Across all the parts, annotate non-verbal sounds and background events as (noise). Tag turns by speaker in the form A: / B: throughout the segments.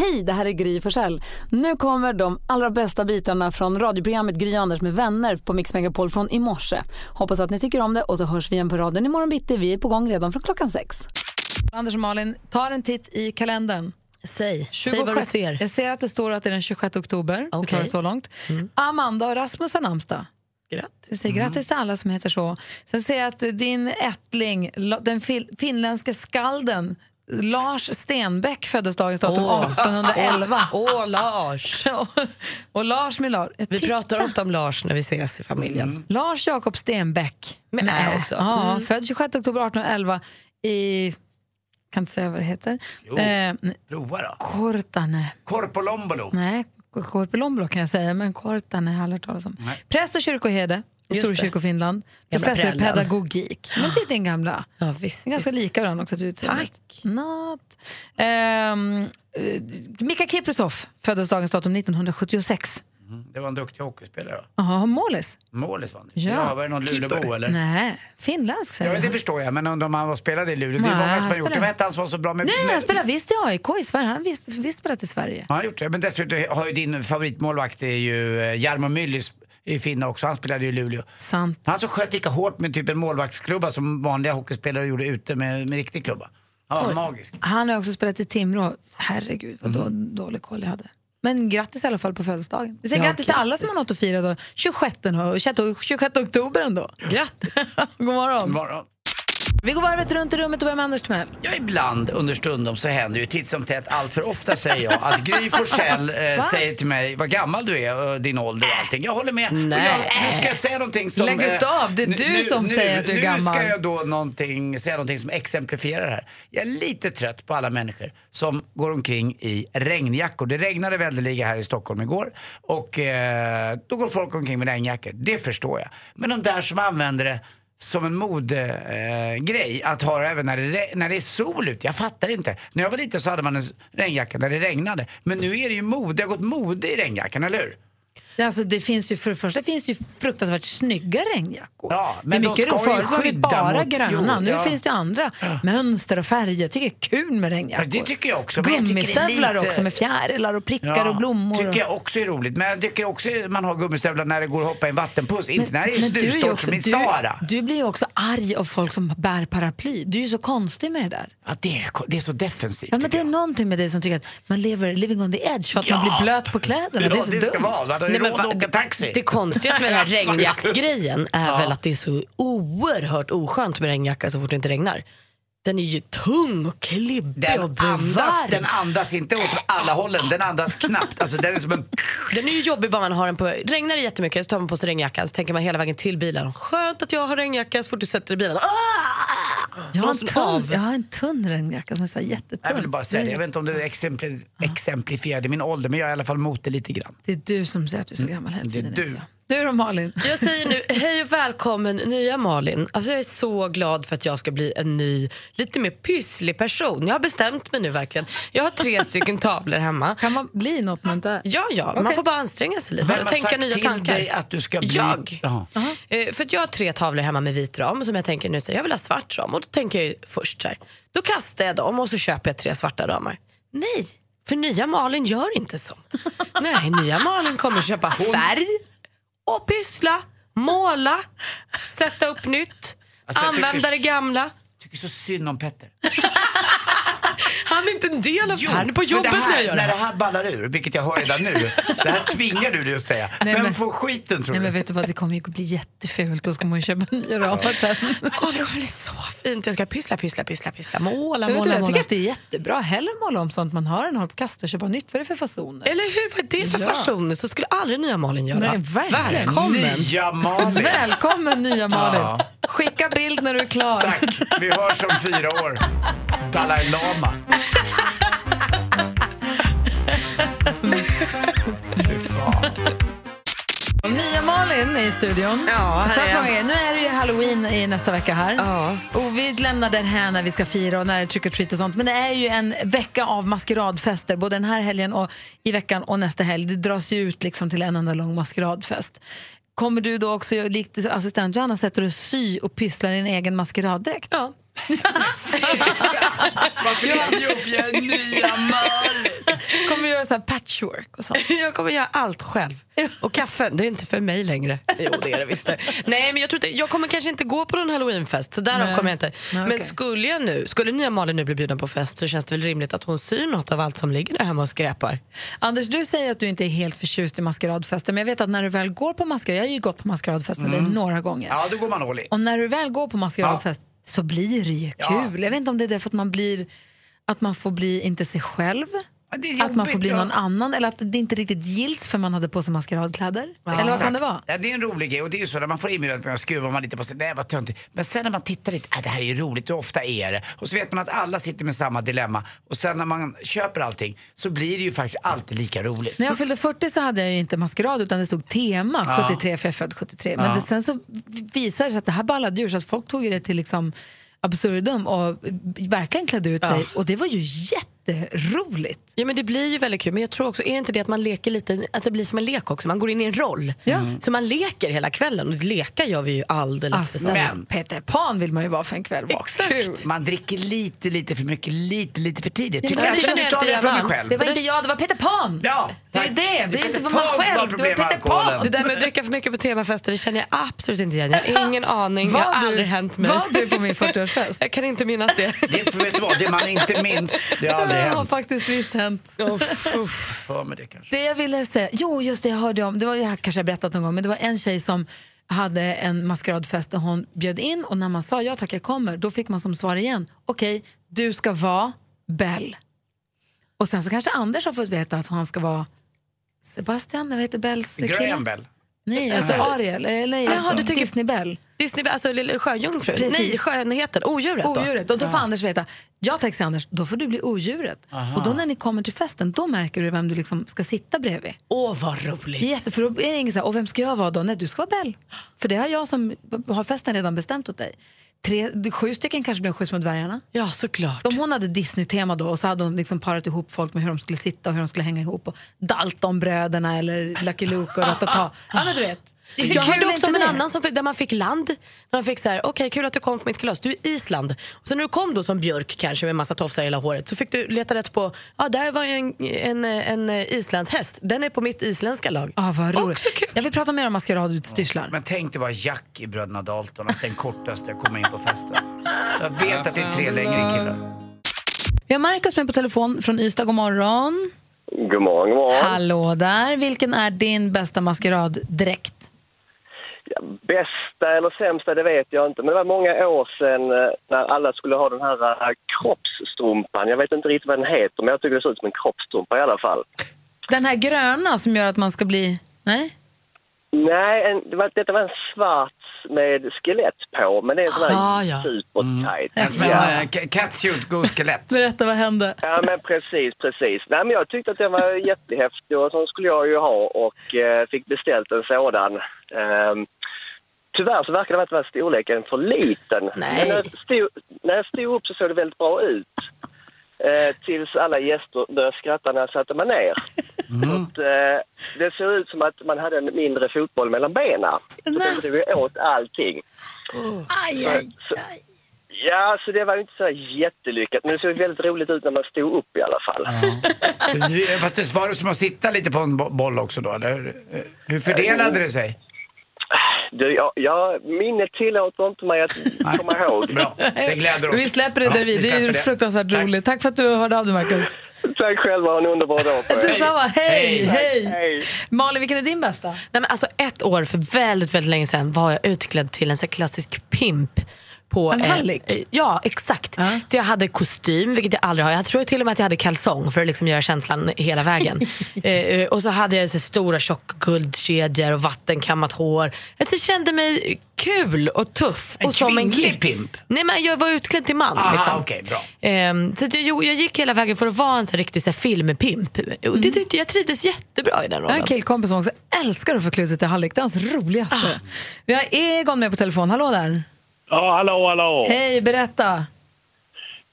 A: Hej, det här är Gry Forssell. Nu kommer de allra bästa bitarna från radioprogrammet Gry Anders med vänner på Mix Megapol från i morse. Hoppas att ni tycker om det och så hörs vi igen på raden imorgon bitti. Vi är på gång redan från klockan sex. Anders och Malin, tar en titt i kalendern.
B: Säg,
A: 26.
B: säg vad du ser.
A: Jag ser att det står att det är den 26 oktober. Vi
B: Okej.
A: tar det så långt. Amanda och Rasmus har namnsdag.
B: Grattis.
A: Säger grattis till alla som heter så. Sen ser jag att din ättling, den finländske skalden Lars Stenbeck föddes dagens datum
B: Åh.
A: 1811.
B: Åh, Lars! (laughs)
A: och Lars med Lars.
B: Vi
A: Titta.
B: pratar ofta om Lars när vi ses i familjen.
A: Lars Jakob Stenbeck.
B: Med ä också.
A: Ja, Född 26 oktober 1811 i... Kan inte säga vad det heter.
C: Jo.
A: Eh,
C: Prova då.
A: Kortane.
C: Korpolombolo.
A: Nej, Korpilombolo kan jag säga, men Kortane har jag aldrig hört talas om. Präst och kyrkoherde i. Storkyrkofinland. Professor i pedagogik. Men det är din gamla.
B: Ja, visst.
A: Ganska
B: visst.
A: lika varandra också. till.
B: Tack.
A: Not. Ehm, eh, Mika Kiprusov föddes dagens datum 1976.
C: Det var en duktig hockeyspelare.
A: Jaha, målis?
C: Målis vann det.
A: Ja.
C: Ja, var det någon Lulebo eller?
A: Nej, finländsk säger
C: Ja, det förstår jag, men om de var spelade i Luleå, det är många som
A: han
C: har gjort det. Vad hette han som var så bra med...
A: Nej,
C: med
A: han spelar visst i AIK i Sverige. Han visst, visst spelat i Sverige.
C: Ja, han har gjort det. Men dessutom har ju din favoritmålvakt är ju eh, Jarmo Myllys i Finna också. Han spelade ju i Luleå.
A: Sant.
C: Han som sköt lika hårt med typ en målvaktsklubba som vanliga hockeyspelare gjorde ute med, med riktig klubba. Han var magisk.
A: Han har också spelat i Timrå. Herregud, vad då,
C: Mm.
A: dålig koll jag hade. Men grattis i alla fall på födelsedagen. Vi säger
B: Ja,
A: grattis till alla som har något att fira då. 26, och 26, 26 oktober ändå.
B: Grattis. (laughs)
A: God morgon.
C: Morgon.
A: Vi går varvet runt i rummet och börjar med Anders Timell.
C: Ja, ibland understundom så händer ju titt som tätt, allt för ofta säger jag, att Gry Forssell (laughs) eh, säger till mig vad gammal du är och din ålder och allting. Jag håller med.
B: Nej.
C: Jag, nu ska jag säga någonting som...
A: Lägg ut
C: eh,
A: av, det är
C: nu-
A: du
C: nu-
A: som
C: nu,
A: säger att du är
C: nu
A: gammal.
C: ska jag då någonting, säga någonting som exemplifierar det här. Jag är lite trött på alla människor som går omkring i regnjackor. Det regnade väldeliga här i Stockholm igår och eh, då går folk omkring med regnjackor. Det förstår jag. Men de där som använder det som en modegrej eh, att ha även när det, när det är sol ute. Jag fattar inte. När jag var liten så hade man en regnjacka när det regnade. Men nu är det ju mode, det har gått mode i regnjackan, eller hur?
A: Alltså, det finns ju, för det första finns det ju fruktansvärt snygga regnjackor.
C: Ja, men
A: det är
C: de
A: mycket
C: ska ju
A: det
C: skydda
A: bara
C: mot-
A: gröna.
C: Jo,
A: nu
C: ja.
A: finns det ju andra mönster och färger. Jag tycker det är kul med regnjackor.
C: Ja, det tycker jag också, men tycker det
A: Gummistövlar
C: lite-
A: också med fjärilar och prickar och blommor.
C: tycker
A: och...
C: jag också är roligt. Men jag tycker också man har gummistövlar när det går att hoppa i en vattenpuss. Inte när det är
A: men också,
C: som i
A: du,
C: Sahara.
A: du blir ju också arg av folk som bär paraply. Du är ju så konstig med det där.
C: Ja, det, är, det är så defensivt
A: Ja, men
C: tycker
A: det är
C: jag.
A: någonting med dig som tycker att man lever living on the edge för att man
C: Ja.
A: blir blöt på kläderna. det är så
C: det
A: dumt.
C: Råd att åka taxi.
B: Det konstigaste med den här (laughs) regnjacksgrejen är väl att det är så oerhört oskönt med regnjacka så fort det inte regnar. Den är ju tung och klibbig
C: Den
B: och
C: andas, den andas inte åt alla hållen, den andas knappt. Alltså den är som en...
B: Den är ju jobbig bara man har den på. Regnar det jättemycket så tar man på sig regnjackan så tänker man hela vägen till bilen. Skönt att jag har regnjacka så fort du sätter dig i bilen. Ah!
A: Jag har, en tunn, jag har en tunn regnjacka som är så här jättetunn.
C: Jag vill bara säga det. Jag vet inte om det exempli- exemplifierade min ålder, men jag är i alla fall mot det lite grann.
A: Det är du som säger att du är så gammal hela
C: Det är
A: tiden.
C: du.
A: Du då Malin?
B: Jag säger nu hej och välkommen nya Malin. Alltså jag är så glad för att jag ska bli en ny, lite mer pysslig person. Jag har bestämt mig nu verkligen. Jag har tre stycken tavlor hemma.
A: Kan man bli något man inte är?
B: Ja, ja, man
A: Okej.
B: får bara anstränga sig lite
C: Vem
B: och
C: har
B: tänka
C: sagt
B: nya
C: till
B: tankar.
C: dig att du ska bli...
B: Jag.
C: Jaha.
B: Eh, för att jag har tre tavlor hemma med vit ram som jag tänker nu så här, jag vill ha svart ram och då tänker jag ju först så här, då kastar jag dem och så köper jag tre svarta ramar. Nej, för nya Malin gör inte sånt. (laughs) Nej, nya Malin kommer köpa färg och pyssla, måla, sätta upp nytt,
C: Alltså, tycker
B: använda det gamla.
C: Jag tycker så synd om Petter. (laughs)
B: Han är inte en del av
C: Jo,
B: Han är på jobbet
C: det här,
B: när jag gör det
C: När det
B: här.
C: här ballar ur, vilket jag hör redan nu. Det här tvingar du dig att säga.
A: Nej,
C: Vem
A: men-
C: får skiten tror
A: Nej,
C: du?
A: men vet du vad, det kommer ju att bli jättefult. Då ska man ju köpa nya ramar sen.
B: Åh, det kommer bli så fint. Jag ska pyssla, pyssla, pyssla, pyssla, måla, måla,
A: du, jag tycker
B: måla.
A: att det är jättebra. Hellre måla om sånt man har än hålla på och kasta och köpa nytt. Vad är det för fasoner?
B: Eller hur? Vad är det för
A: Ja.
B: fasoner? Så skulle aldrig nya Malin göra.
A: Nej, verkligen.
B: Välkommen.
C: Nya Malin.
A: Välkommen nya Malin.
C: Ja.
A: Skicka bild när du är klar.
C: Tack. Vi hörs om fyra år. Dalai Lama. Fy fan.
A: Nya Malin är i studion.
B: Ja, här är jag.
A: nu är det ju halloween i nästa vecka här.
B: Ja.
A: Och vi lämnar den här när vi ska fira och när det är trick or treat och sånt. Men det är ju en vecka av maskeradfester, både den här helgen och i veckan och nästa helg. Det dras ju ut liksom till en enda lång maskeradfest. Kommer du då också, likt assistent Johanna, sätter du sy och pysslar i din egen maskeraddräkt?
B: Ja.
C: Varför jobb? Jag nya Malin.
A: Kommer du göra så här patchwork och sånt?
B: Jag kommer göra allt själv. Och kaffe, det är inte för mig längre. Jo, det är det visst. Nej, men jag, tror inte, jag kommer kanske inte gå på någon halloweenfest, så därav
A: Nej.
B: kommer jag inte.
A: Nej,
B: Men
A: okej.
B: skulle jag nu, skulle nya Malin nu bli bjuden på fest så känns det väl rimligt att hon syr något av allt som ligger där hemma och skräpar.
A: Anders, du säger att du inte är helt förtjust i maskeradfester, men jag vet att när du väl går på maskerad, jag har ju gått på maskeradfest med dig några gånger,
C: Ja, då går man all in.
A: och när du väl går på maskeradfest så blir det ju
C: Ja.
A: kul. Jag vet inte om det är därför att man blir, att man får bli inte sig själv,
C: Ja,
A: att man får bli
C: ja.
A: någon annan eller att det inte riktigt gills för man hade på sig maskeradkläder. Eller vad kan det vara?
C: Ja, det är en rolig grej och det är ju så när man får inbjudan med skruvar man lite på sig, nej vad töntigt. Men sen när man tittar lite, äh, det här är ju roligt, hur ofta är det? Och så vet man att alla sitter med samma dilemma. Och sen när man köper allting så blir det ju faktiskt alltid lika roligt.
A: När jag fyllde 40 så hade jag ju inte maskerad utan det stod tema 73 för jag är född 73. Men det, sen så visade det sig att det här ballade ur så att folk tog det till liksom absurdum och verkligen klädde ut sig. Och det var ju jätteroligt.
B: Ja men det blir ju väldigt kul men jag tror också, är det inte det att man leker lite, att det blir som en lek också, man går in i en roll. Så man leker hela kvällen och leka gör vi ju alldeles för
A: Alltså,
B: sällan.
A: Peter Pan vill man ju vara för en kväll.
B: Exakt.
C: Man dricker lite, lite för mycket, lite, lite för tidigt.
A: Ja,
C: Tycker
A: men
C: jag.
A: det
B: känner inte
C: från mig själv.
A: Det var inte jag, det var Peter Pan.
C: Ja,
A: det är det. Det är inte för man själv. Det var Peter. Pan.
B: Det där med att dricka för mycket på temafester det känner jag absolut inte igen. Jag har (laughs) ingen aning, det har aldrig hänt mig.
A: Var du på min (laughs) 40-årsfest?
B: Jag kan inte minnas det.
C: Det, för vet du vad, det man inte minns, det har (laughs) aldrig
A: Det har
C: hänt.
A: faktiskt visst hänt.
C: För mig det kanske.
A: Det jag ville säga, jo just det jag hörde om, det var, jag kanske har berättat någon gång, men det var en tjej som hade en maskeradfest och hon bjöd in och när man sa ja tack jag kommer, då fick man som svar igen, okej du ska vara Bell. Och sen så kanske Anders har fått veta att han ska vara Sebastian, vad heter Bells kille?
C: Graham Bell.
A: Nej, alltså Ariel, eller
B: Jaha, du tänker-
A: Disney Bell.
B: Disney, alltså lilla sjöjungfrun.
A: Precis.
B: Nej, skönheten, odjuret då.
A: Odjuret. Och då får Anders veta, ja tack säger Anders, då får du bli odjuret. Och då när ni kommer till festen, då märker du vem du liksom ska sitta bredvid.
B: Åh vad roligt.
A: Jätte, för då är det ingen så här, och vem ska jag vara då? Nej, du ska vara Bell. För det har jag som har festen redan bestämt åt dig. Tre, sju stycken kanske blir en skjuts mot dvärgarna.
B: Ja såklart.
A: Om hon hade Disney-tema då och så hade hon liksom parat ihop folk med hur de skulle sitta och hur de skulle hänga ihop. Och Dalton-bröderna eller Lucky Luke och Ratata. Ja men du vet.
B: Jag hörde också om en annan som där man fick land. Där man fick så här, okej kul att du kom på mitt kalas, du är Island. Och sen när du kom då som björk kanske med massa tofsar i hela håret så fick du leta rätt på, ja där var ju en, en, en islandshäst, den är på mitt isländska lag.
A: Ja, vad roligt.
B: Också kul.
A: Jag vill prata mer om maskeradutstyrslar.
C: Men tänk dig vara Jack i Bröderna Dalton, att den kortaste att komma in på festen. Jag vet att det är tre längre killar.
A: Vi har Markus med på telefon från Ystad. God morgon.
D: God morgon, god morgon.
A: Hallå där. Vilken är din bästa maskeraddräkt?
D: Ja, bästa eller sämsta, det vet jag inte. Men det var många år sedan eh, när alla skulle ha den här eh, kroppsstrumpan. Jag vet inte riktigt vad den heter, men jag tycker det ser ut som en kroppstrumpa i alla fall.
A: Den här gröna som gör att man ska bli... Nej?
D: Nej, en, det var, detta var en svart med skelett på, men det är en sån här
B: Ah, ja.
D: supertight.
C: En som en
D: Ja.
C: äh, catsuit, go skelett. (laughs)
A: Berätta, vad hände?
D: Ja, men precis, precis. Nej, men jag tyckte att den var (laughs) jättehäftig och sån skulle jag ju ha och eh, fick beställt en sådan. Ehm, tyvärr så verkar det vara storleken för liten.
B: Nej.
D: Men när jag, stod, när jag stod upp så såg det väldigt bra ut. Eh, tills alla gäster började skratta när jag satte mig ner. Så att, eh, det såg ut som att man hade en mindre fotboll mellan benen. Så den drog åt allting.
A: Aj, aj.
D: Så, ja, så det var ju inte så jättelyckat. Men det såg väldigt roligt ut när man stod upp i alla fall.
C: Du- Fast det var som att sitta lite på en bo- boll också då, eller? Hur fördelade det sig?
D: Du, jag, jag, minnet tillåter inte mig att komma ihåg.
C: Bra, det gläder oss.
A: Vi släpper det där
C: vi
A: Det är fruktansvärt
C: Tack.
A: roligt. Tack för att du hörde av dig, Marcus.
D: Tack själva, ha en underbar dag på er.
A: Detsamma. Hej, hej.
D: Hej.
A: Malin, vilken är din bästa?
B: Nej, men alltså ett år för väldigt, väldigt länge sedan var jag utklädd till en så klassisk pimp. På,
A: En hallick?
B: eh, ja, exakt.
A: Ja.
B: Så jag hade kostym, vilket jag aldrig har. Jag tror till och med att jag hade kalsong för att liksom göra känslan hela vägen. (laughs) eh, eh, och så hade jag så stora tjocka guldkedjor och vattenkammat hår. Alltså, jag kände mig kul och tuff.
C: En
B: och som en
C: kvinnlig pimp?
B: Nej, men jag var utklädd till man.
C: Aha,
B: liksom.
C: okej, bra.
B: Ehm, så jag, jag gick hela vägen för att vara en så riktig så här, filmpimp. Och det tyckte jag trivdes jättebra i den
A: Jag har
B: rollen.
A: en killkompis som också älskar att få klä sig till hallick. Det är hans roligaste. Vi har Egon med på telefon. Hallå där.
E: Ja, hallå, hallå.
A: Hej, berätta.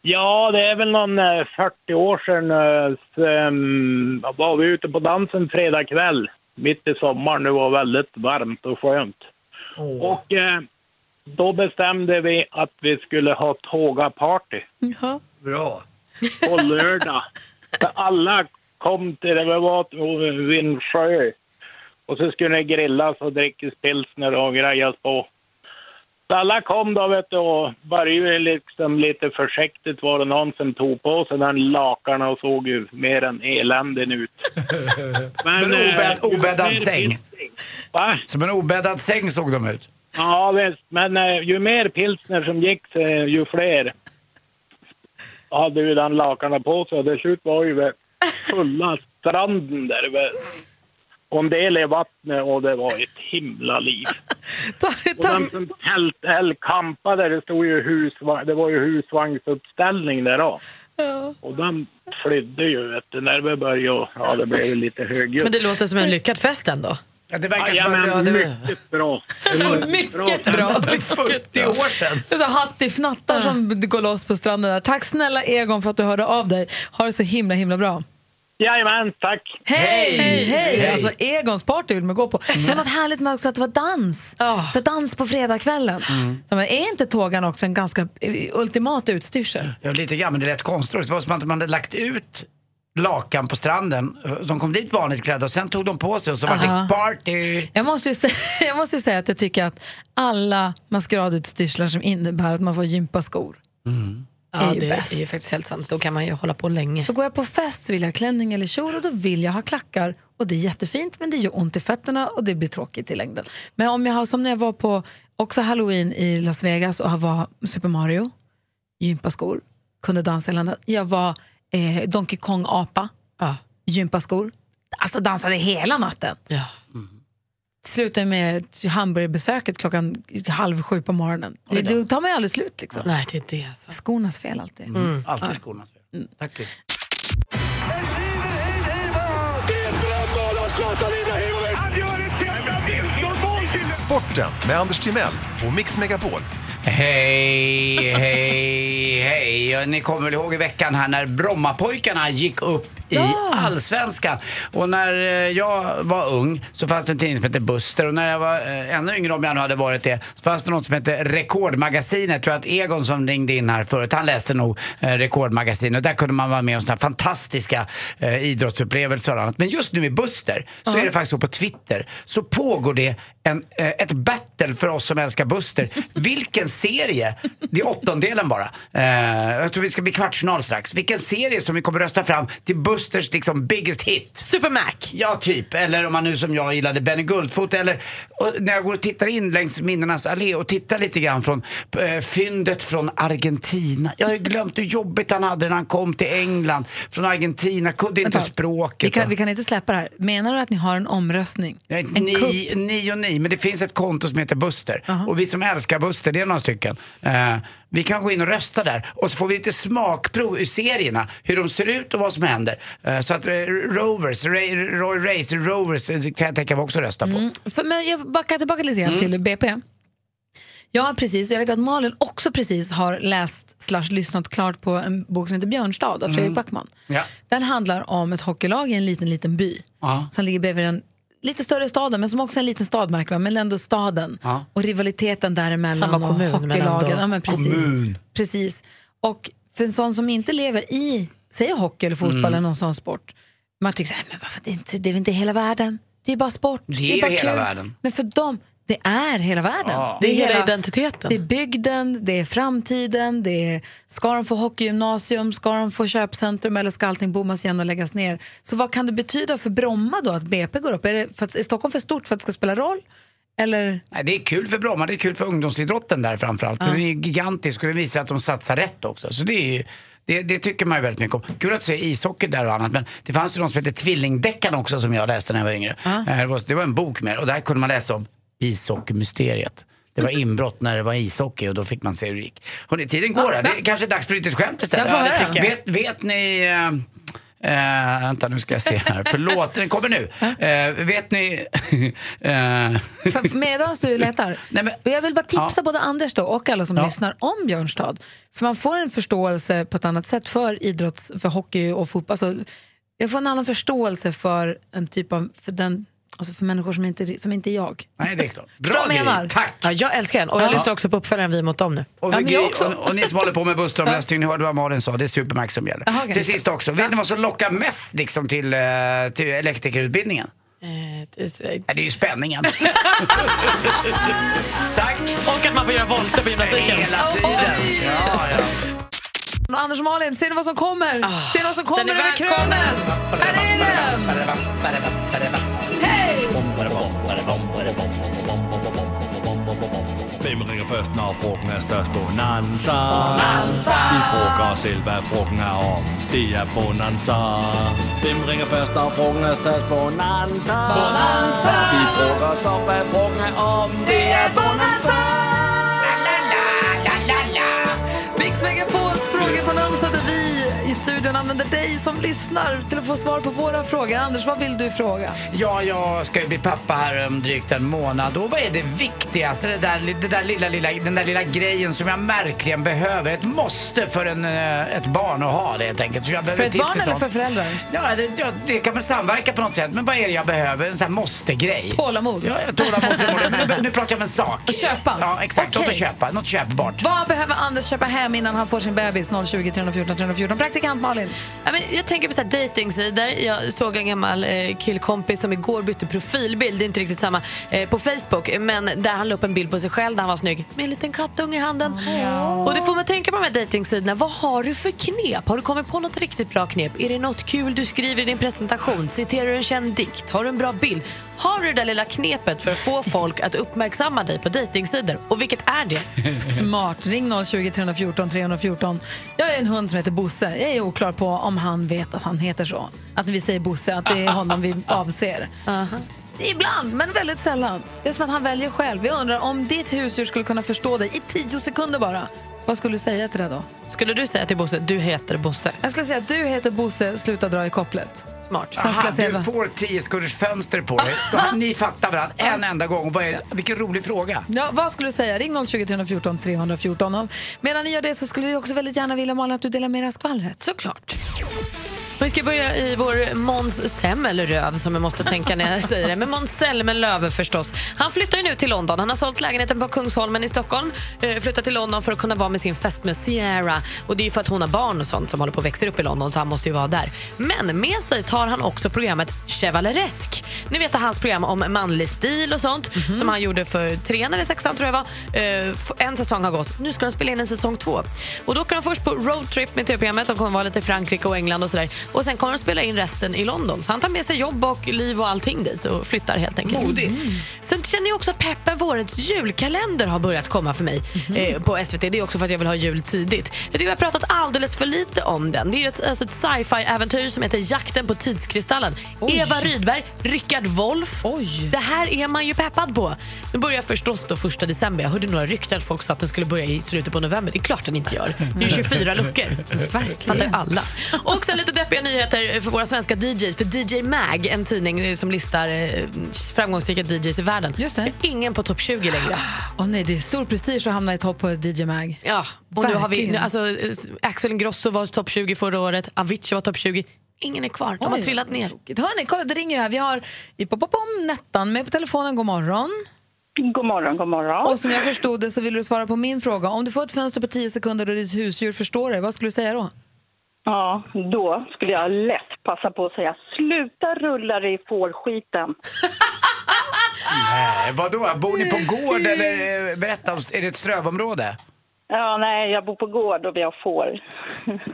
E: Ja, det är väl någon eh, 40 år sedan eh, sen var vi ute på dansen fredag kväll. Mitt i sommaren. Det var väldigt varmt och skönt. Och eh, då bestämde vi att vi skulle ha tågaparty
A: Ja.
C: Bra.
E: på lördag. För alla kom till, det var vid en sjö. Och så skulle det grillas och drickas pilsner och grejas på. Så alla kom då vet du och började liksom lite försiktigt var det någon som tog på sig den lakarna och såg ju mer än eländig ut. (laughs)
C: Som en
E: eh,
C: obädd, obäddad säng.
E: Va?
C: Som en obäddad säng såg de ut.
E: Ja visst, men eh, ju mer pilsner som gick eh, ju fler hade ju den lakarna på sig. Och till slut var ju fulla stranden där. vet. Och en del i vattnet och det var ett himla liv. (laughs)
A: Ta,
E: Och
A: ta,
E: de som tält, eller campade, det stod ju husvagn, det var ju husvagnsuppställning där då. Och de flydde ju vet du, när vi började och, ja det blev ju lite högljutt.
B: Men det låter som en lyckad fest ändå.
C: Ja, det verkar som att ja, det
E: mycket bra. (laughs)
A: Mycket bra.
C: 40 år sedan.
A: Det är hattifnattar som går loss på stranden där. Tack snälla Egon för att du hörde av dig. Ha det så himla himla bra.
E: Jajamän, tack.
A: Hej! Hej!
C: Hej!
A: Alltså Egons party vill man gå på. Det var något härligt med också att det var dans.
B: Ja.
A: Det var dans på fredagskvällen. Så, men är inte tågan också en ganska eh, ultimat utstyrsel?
C: Ja, lite grann, men det lät konstigt. Det var som att man hade lagt ut lakan på stranden. De kom dit vanligt klädda och sen tog de på sig och så var
A: Aha.
C: det party.
A: Jag måste, ju säga, (laughs) jag måste ju säga att jag tycker att alla maskeradutstyrslar som innebär att man får gympaskor
B: Ja, det
A: bäst.
B: är ju faktiskt helt sant. Då kan man ju hålla på länge.
A: För går jag på fest så vill jag ha klänning eller kjol och då vill jag ha klackar. Och det är jättefint men det gör ont i fötterna och det blir tråkigt i längden. Men om jag har, som när jag var på också halloween i Las Vegas och var Super Mario, gympaskor, kunde dansa hela natten. Jag var eh, Donkey Kong-apa,
B: Ja.
A: gympaskor. Alltså dansade hela natten.
B: Ja.
A: Slutade med hamburgerbesöket klockan halv sju på morgonen. Det, då tar man ju aldrig slut liksom.
B: Nej, det är det. Alltså.
A: Skornas fel alltid.
C: Alltid skornas fel.
A: Mm.
C: Tack.
F: Sporten med Anders Timell och Mix Megapol.
C: Hej, hej, hej. Ni kommer väl ihåg i veckan här när Brommapojkarna gick upp i Allsvenskan. Och när eh, jag var ung så fanns det en tidning som hette Buster och när jag var eh, ännu yngre om jag nu hade varit det så fanns det något som hette Rekordmagasinet. Jag tror att Egon som ringde in här förut, han läste nog eh, Rekordmagasinet och där kunde man vara med om sådana fantastiska idrottsupplevelser och annat. Men just nu i Buster så är det faktiskt så på Twitter så pågår det en, eh, ett battle för oss som älskar Buster. (laughs) Vilken serie, det är åttondelen bara, eh, jag tror vi ska bli kvartsfinal strax. Vilken serie som vi kommer rösta fram till Busters liksom biggest hit.
B: Super Mac.
C: Ja, typ. Eller om man nu som jag gillade Benny Guldfot. Eller och när jag går och tittar in längs minnenas allé och tittar lite grann från äh, fyndet från Argentina. Jag har ju glömt hur jobbigt han hade när han kom till England. Från Argentina, kunde inte språket.
A: Vi kan, vi kan inte släppa det här. Menar du att ni har en omröstning? En
C: ni,
A: kupp?
C: ni och men det finns ett konto som heter Buster. Och vi som älskar Buster, det är några stycken. Eh, vi kan gå in och rösta där och så får vi lite smakprov ur serierna, hur de ser ut och vad som händer. Eh, så att eh, Rovers, Ray, Roy Race, Rovers kan jag tänka mig också rösta på.
A: För, men jag backar tillbaka lite
C: Mm.
A: grann till BP. Har precis, jag vet att Malin också precis har läst slash lyssnat klart på en bok som heter Björnstad av Fredrik Backman.
C: Mm. Ja.
A: Den handlar om ett hockeylag i en liten, liten by
C: Ja.
A: som ligger bredvid en lite större staden men som också är en liten stad märker man, men ändå staden.
C: Ja.
A: Och rivaliteten däremellan
B: Samma kommun,
A: och
B: men
A: hockeylagen.
B: ändå
A: Ja, men precis.
C: kommun.
A: precis. Och för en sån som inte lever i, säg hockey eller fotboll
C: Mm.
A: eller någon sån sport, man tycker så här, men varför, det, är inte, det är väl inte hela världen? Det är bara sport.
C: Det är
A: bara
C: hela
A: kul.
C: världen.
A: Men för dem, det är hela världen.
C: Ja.
B: Det är hela identiteten.
A: Det är bygden, det är framtiden, det är, ska de få hockeygymnasium, ska de få köpcentrum eller ska allting bommas igen och läggas ner? Så vad kan det betyda för Bromma då att BP går upp? Är, det för att, är Stockholm för stort för att det ska spela roll? Eller?
C: Nej, det är kul för Bromma, det är kul för ungdomsidrotten där framförallt. Den är gigantisk och det visar att de satsar rätt också. Så det är ju, det, det tycker man ju väldigt mycket om. Kul att se ishockey där och annat men det fanns ju någon som hette Tvillingdeckarna också som jag läste när jag var yngre. Det, var, det var en bok med och där kunde man läsa om ishockeymysteriet. Det var inbrott när det var ishockey och då fick man se hur det gick. Hörrni, tiden går här. Det är kanske dags för ett litet skämt istället. Det jag. Vet, vet ni... eh, Eh, vänta nu ska jag se här. Förlåt, den kommer nu. Eh, vet ni... (laughs) eh,
A: Medan du letar. (laughs)
C: Nej, men-
A: och jag vill bara tipsa
C: Ja.
A: både Anders då och alla som
C: Ja.
A: lyssnar om Björnstad. För man får en förståelse på ett annat sätt för idrotts, för hockey och fotboll. Alltså, jag får en annan förståelse för en typ av, för den Alltså för människor som inte, som inte är jag.
C: Nej, det är klart. (laughs)
A: Förstår
C: Bra grej, tack!
B: Ja, jag älskar den och jag
A: Ja.
B: lyssnar också på uppföljaren Vi mot dem nu.
C: Och,
A: Ja, men jag
C: Gry-
A: också.
C: och, och ni som håller på med bussdragomläsning, ni hörde vad Malin sa, det är Supermax som gäller.
A: Okej.
C: Till sist också, vet ni vad som lockar mest liksom, till, eh, till elektrikerutbildningen?
B: Eh, det är-
C: Ja, det är ju spänningen. (laughs) Tack!
B: Och att man får göra volter på gymnastiken.
C: Hela tiden. Ja, ja.
A: Anders och Malin, ser ni vad som kommer? ser ni vad som kommer
B: den är
A: över krönen? Här är den! Hej!
G: Hvem ringer først, når frugten er størst? Bonanza. Bonanza. Vi frågar os selv, hvad frugten er om. Det er Bonanza. Hvem ringer først, når frugten er størst? Bonanza. Bonanza. Vi frågar os om, hvad frugten er om. Det er Bonanza.
A: Megapols frågebonanza där vi i studion använder dig som lyssnar till att få svar på våra frågor. Anders, vad vill du fråga?
C: Ja, jag ska ju bli pappa här om drygt en månad. Och vad är det viktigaste? Det där, det där lilla, lilla, den där lilla grejen som jag verkligen behöver. Ett måste för en, eh, ett barn att ha det helt enkelt. Så jag
A: För ett barn eller för föräldrar?
C: Ja det, ja, det kan väl samverka på något sätt. Men vad är det jag behöver? En sån här måste-grej.
A: Tålamod.
C: Ja, tålamod. nu, nu pratar jag om en sak.
A: Att köpa?
C: Ja, exakt. Något
A: Okej.
C: att köpa. Något köpbart.
A: Vad behöver Anders köpa hem innan han får sin bebis? 020 314 314. Praktikant Malin.
B: Ja, men jag tänker på så här datingsidor. Jag såg en gammal eh, killkompis som igår bytte profilbild, det är inte riktigt samma, eh, på Facebook. Men där han la upp en bild på sig själv där han var snygg med en liten kattunge i handen. Och det får man tänka på de här datingsidorna. Vad har du för knep? Har du kommit på något riktigt bra knep? Är det något kul du skriver i din presentation? Citerar du en känd dikt? Har du en bra bild? Har du det där lilla knepet för att få folk att uppmärksamma dig på datingsidor? Och vilket är det?
A: Smart. Ring 020 314 314. Jag är en hund som heter Bosse. Jag är oklar på om han vet att han heter så. Att vi säger Bosse, att det är honom vi (laughs) avser. Ibland, men väldigt sällan. Det är som att han väljer själv. Jag undrar om ditt husdjur skulle kunna förstå dig i tio sekunder bara. Vad skulle du säga till det då?
B: Skulle du säga till Bosse, du heter Bosse?
A: Jag skulle säga att du heter Bosse, sluta dra i kopplet.
B: Smart.
A: Sen
C: Aha,
A: säga
C: du får tio sekunders fönster på dig. (laughs) Då har ni fattar varandra en enda gång. Vad är, vilken rolig fråga.
A: Ja, vad skulle du säga? Ring 020 314 314. Och medan ni gör det så skulle vi också väldigt gärna vilja Malin att du delar med dig av skvallret.
B: Såklart. Vi ska börja i vår Måns Zelmerlöw som jag måste tänka när jag säger det. Men Måns Zelmerlöw förstås. Han flyttar ju nu till London. Han har sålt lägenheten på Kungsholmen i Stockholm. Eh, flyttat till London för att kunna vara med sin fästmö Sierra. Och det är ju för att hon har barn och sånt som håller på att växa upp i London så han måste ju vara där. Men med sig tar han också programmet Chevaleresk. Ni vet hans program om manlig stil och sånt som han gjorde för trean eller sexan tror jag var. Eh, en säsong har gått. Nu ska de spela in en säsong två. Och då åker de först på roadtrip med tv-programmet. De kommer vara lite i Frankrike och England och sådär. Och sen kommer de spela in resten i London. Så han tar med sig jobb och liv och allting dit och flyttar helt enkelt.
C: Modigt.
B: Sen känner jag också att peppen vårets julkalender har börjat komma för mig eh, på SVT. Det är också för att jag vill ha jul tidigt. Jag tycker vi har pratat alldeles för lite om den. Det är ett, alltså ett sci-fi-äventyr som heter Jakten på tidskristallen. Eva Rydberg, Rickard Wolff.
A: Oj.
B: Det här är man ju peppad på. Den börjar förstås då första december. Jag hörde några rykten att folk sa att den skulle börja i slutet på november. Det är klart den inte gör. Det är ju (laughs) 24 luckor. Fattar ju alla. Och sen lite deppiga nyheter för våra svenska DJs. För DJ Mag, en tidning eh, som listar eh, framgångsrika DJs i världen.
A: Just det.
B: är ingen på topp 20 längre.
A: Åh nej, det är stor prestige att hamna i topp på DJ Mag.
B: Ja, och nu har vi, nu, alltså, eh, Axel Ingrosso var topp 20 förra året, Avicii var topp 20. Ingen är kvar, de har
A: Oj,
B: trillat ner.
A: Hörni, kolla det ringer ju här. Vi har Nettan med på telefonen. God morgon.
H: God morgon, god morgon.
A: Och som jag förstod det så vill du svara på min fråga. Om du får ett fönster på 10 sekunder och ditt husdjur förstår dig, vad skulle du säga då?
H: Ja, då skulle jag lätt passa på att säga sluta rulla dig i fårskiten. (laughs)
C: Nej, vadå? Bor ni på gård eller eh, berätta, om- är det ett strövområde?
H: Ja, nej, jag bor på gård och vi har får.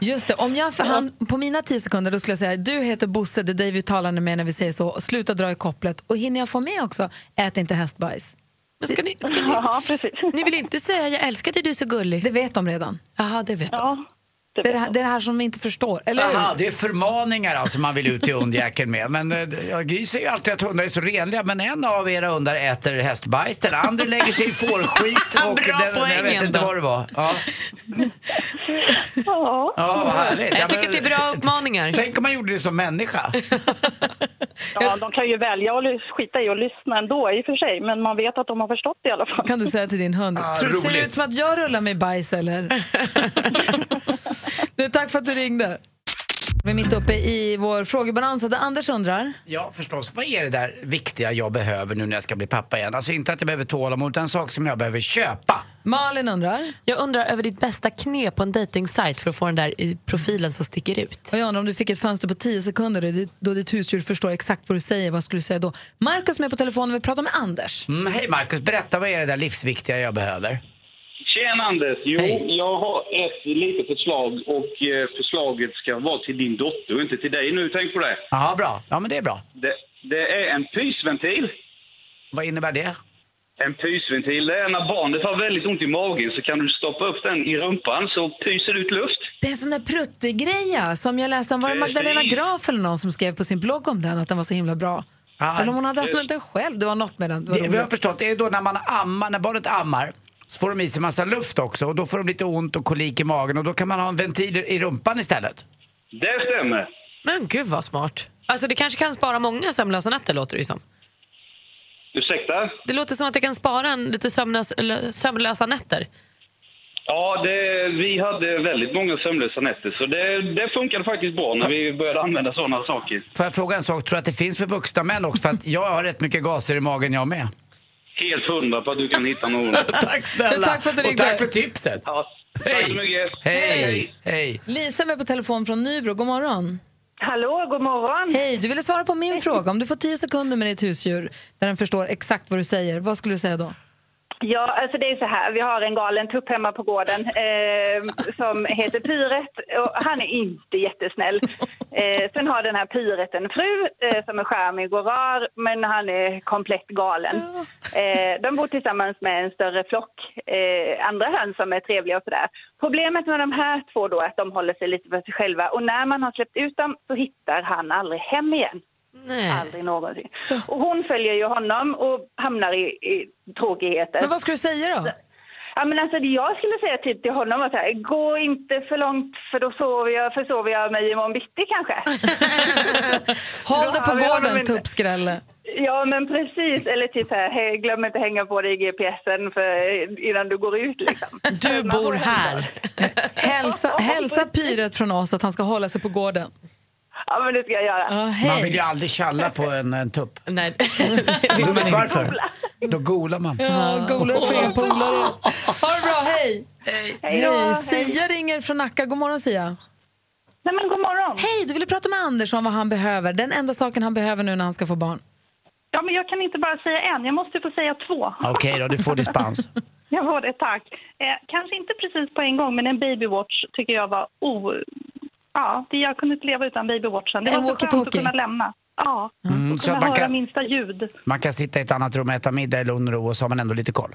H: (laughs)
A: Just det, om jag för han, på mina 10 sekunder då skulle jag säga du heter Bosse, det är dig vi talar med när vi säger så. Sluta dra i kopplet. Och hinner jag få med också, ät inte hästbajs.
B: Men ska ni, ska ni, (laughs)
H: Ja, precis.
B: ni vill inte säga jag älskar dig, du är så gullig?
A: Det vet de redan.
B: Jaha, det vet de.
H: Ja, det
A: Det är det, här, det som de inte förstår, eller hur?
C: Aha, det är förmaningar alltså man vill ut till hundjäkeln med. Men eh, ja, Gry säger ju alltid att hundar är så renliga, men en av era hundar äter hästbajs, den andra lägger sig i fårskit (laughs) och
B: Bra
C: den, jag vet inte vad det var. Ja,
H: Ja,
C: ja vad härligt. Ja,
B: Jag tycker det är bra uppmaningar.
C: Tänk om man gjorde det som människa. (laughs)
H: ja, de kan ju välja att skita i och lyssna ändå i och för sig, men man vet att de har förstått det i alla fall.
A: Kan du säga till din hund.
C: Ah,
A: Tror, ser det ut som att jag rullar med bajs eller? (laughs) (laughs) du, tack för att du ringde. Vi är mitt uppe i vår frågebonanza där Anders undrar.
C: Ja, förstås. Vad är det där viktiga jag behöver nu när jag ska bli pappa igen? Alltså inte att jag behöver tålamod, utan en sak som jag behöver köpa.
A: Malin undrar.
B: Jag undrar över ditt bästa knep på en dejtingsajt för att få den där i profilen som sticker ut.
A: Och jag undrar om du fick ett fönster på 10 sekunder då ditt- husdjur förstår exakt vad du säger, vad skulle du säga då? Markus är med på telefonen och vi pratar med Anders.
C: Mm, hej Markus, berätta vad är det där livsviktiga jag behöver?
I: Tjena Anders! Jo,
C: Hej.
I: jag har ett litet förslag och eh, förslaget ska vara till din dotter och inte till dig nu. Tänk på det.
C: Ja, bra. Ja, men det är bra.
I: Det, det är en pysventil.
C: Vad innebär det?
I: En pysventil, det är när barnet har väldigt ont i magen så kan du stoppa upp den i rumpan så pyser ut luft.
A: Det är en sån där pruttegreja som jag läste om. Var det. Magdalena Graf eller någon som skrev på sin blogg om den, att den var så himla bra?
C: Ja,
A: eller om hon hade
I: det-
A: använt den själv. Det var något med den. Det
C: vi har förstått, det är då när man ammar, när barnet ammar så får de i sig massa luft också och då får de lite ont och kolik i magen och då kan man ha en ventil i rumpan istället.
I: Det stämmer.
B: Men gud vad smart. Alltså det kanske kan spara många sömnlösa nätter låter det ju som.
I: Ursäkta?
B: Det låter som att det kan spara en lite sömnlös, eller sömnlösa nätter.
I: Ja, det, vi hade väldigt många sömnlösa nätter så det, det funkade faktiskt bra när vi började använda sådana saker.
C: Får jag fråga en sak, tror du att det finns för vuxna män också? För att jag har rätt mycket gaser i magen jag med.
I: Helt hundra på att du kan hitta någon. (laughs)
C: Tack snälla!
A: Tack för att du
C: och
A: ringde.
C: tack för tipset!
I: Ja, tack så mycket.
C: Hej! Hej!
A: Lisa är med på telefon från Nybro. God morgon.
H: Hallå, god morgon.
A: Hej, du ville svara på min fråga. Om du får 10 sekunder med ditt husdjur där den förstår exakt vad du säger, vad skulle du säga då?
H: Ja, alltså det är så här. Vi har en galen tupp hemma på gården eh, som heter Pyret och han är inte jättesnäll. Eh, sen har den här Pyret en fru eh, som är charmig och rar men han är komplett galen. Eh, de bor tillsammans med en större flock eh, andra höns som är trevliga och sådär. Problemet med de här två då är att de håller sig lite för sig själva och när man har släppt ut dem så hittar han aldrig hem igen.
B: Nej.
H: Aldrig någonsin. Och hon följer ju honom och hamnar i, i tråkigheter.
A: Men vad skulle du säga då?
H: Ja, men alltså, jag skulle säga typ till honom så här, gå inte för långt för då sover jag, försover jag mig imorgon bitti kanske. (laughs)
A: Håll det på gården, tuppskrälle.
H: ja men precis, eller typ så här, hej, glöm inte hänga på dig GPSen för, innan du går ut liksom. (laughs)
B: Du bor här.
A: Hälsa, hälsa Pyret från oss att han ska hålla sig på gården.
H: Ja men det ska jag göra.
C: Man
A: hej.
C: vill ju aldrig tjalla på en, en tupp.
B: Nej.
C: Du vet varför? Då golar man.
A: Ja, golare för er polare. Ha det bra, hej!
H: Hej då,
A: Hej.
H: hej.
A: Sia ringer från Nacka. God morgon, Sia.
H: Nej men god morgon.
A: Hej, du ville prata med Anders om vad han behöver. Den enda saken han behöver nu när han ska få barn.
H: Ja men jag kan inte bara säga en, jag måste få säga två.
C: Okej då, du får dispens. (laughs)
H: Jag får det, tack. Eh, kanske inte precis på en gång, men en babywatch tycker jag var o... Ja, det, jag kunde inte leva utan babywatchen. Det
A: En
H: var så skönt att kunna lämna. Ja,
C: Mm,
H: och kunna
C: man
H: höra
C: kan-
H: minsta ljud.
C: Man kan sitta i ett annat rum och äta middag i lugn och ro och så har man ändå lite koll.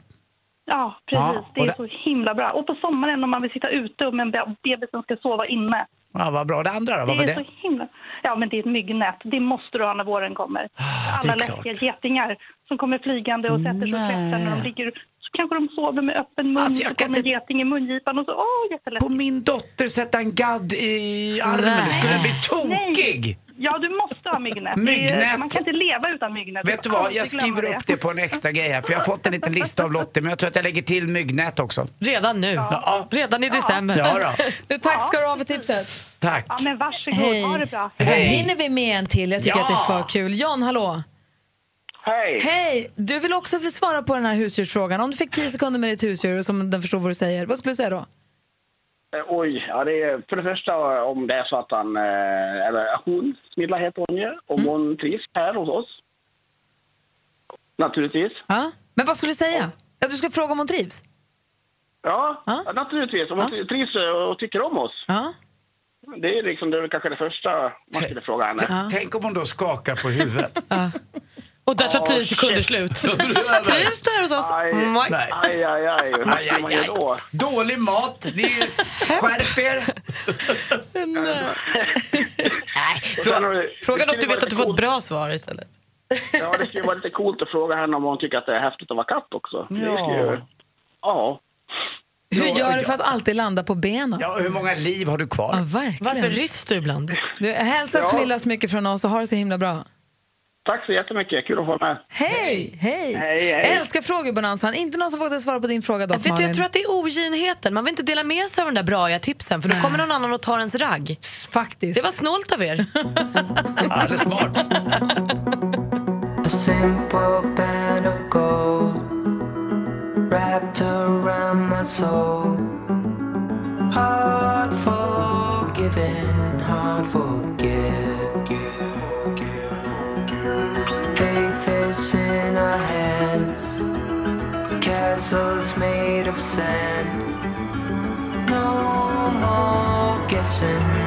H: Ja, precis.
C: Ja,
H: det är
C: det-
H: så himla bra. Och på sommaren om man vill sitta ute och med en be- bebis som ska sova inne.
C: Ja, vad bra. Det andra då, vad var
H: det är
C: det?
H: så himla... Ja, men det är ett myggnät. Det måste du ha när våren kommer.
C: Ah,
H: Alla läskiga getingar som kommer flygande och sätter sig och tvättar när de ligger. Kanske de sover med öppen mun.
C: Alltså, jag
H: så
C: kan
H: kommer en
C: inte-
H: geting i mungipan och så. Åh, jätteläskigt.
C: På min dotter sätta en gadd i armen, det skulle bli tokig!
H: Ja, du måste ha myggnät.
C: Myggnät.
H: Man kan inte leva utan myggnät.
C: Vet du vad, jag skriver upp det på en extra grej här för jag har fått en liten lista av Lottie men jag tror att jag lägger till myggnät också.
B: Redan nu.
C: Ja,
B: Redan i december.
C: ja då. (laughs)
A: Tack ska du ha för tipset.
C: Tack.
H: Ja, men varsågod.
A: Hej.
H: Ha det bra.
C: Hej.
A: hinner vi med en till. Jag tycker
C: Ja.
A: att det är för kul. John, hallå.
D: Hej!
A: Hej! Du vill också få svara på den här husdjursfrågan. Om du fick 10 sekunder med ditt husdjur som den förstår vad du säger, vad skulle du säga då?
D: Eh, Oj, ja, det är för det första eh, om det är så att han, eh, eller hon, Smilla heter hon ju, om hon trivs här hos oss. Naturligtvis.
A: Ja? Men vad skulle du säga? Ja, du ska fråga om hon trivs?
D: Ja,
A: Ja.
D: naturligtvis. Om hon
A: Ja.
D: trivs och tycker om oss.
A: Ja.
D: Det är liksom det är väl kanske det första man skulle fråga henne.
A: Ja.
C: Tänk om hon då skakar på huvudet.
B: Och där tar
D: Åh,
B: 10 sekunder slut. Trivs du här hos oss?
D: Aj,
B: Mm,
C: Nej.
D: aj, aj, aj. Hur
C: Aj,
D: ska
C: aj,
D: man göra då?
C: Dålig mat, ni skärp er. (laughs)
D: Vi-
B: Fråga
D: det
B: något du vet att du får ett bra svar istället.
D: Ja, det skulle vara lite coolt att fråga henne om hon tycker att det är häftigt att vara katt också. Det
C: Ja.
D: ju- Ja.
A: Hur
C: Ja,
A: gör du
C: ja.
A: för att alltid landa på benen? Ja,
C: Ja, hur många liv har du kvar?
A: verkligen.
B: Varför rivs du ibland?
A: Du, hälsa
D: Ja.
A: Smilla så mycket från oss och ha det så himla bra.
E: Tack så jättemycket, kul att få vara med.
A: Hej, hej!
E: Hej, hej.
A: Älskar frågebonanzan. Inte någon som vågade svara på din fråga dock, Malin.
B: jag tror att det är oginheten. Man vill inte dela med sig av de där bra tipsen för då kommer någon annan och tar ens ragg.
A: Faktiskt.
B: Det var snålt av er. (laughs)
C: Alldeles smart.
J: Hard forgiven, hard forget. Castles made of sand. No more guessing,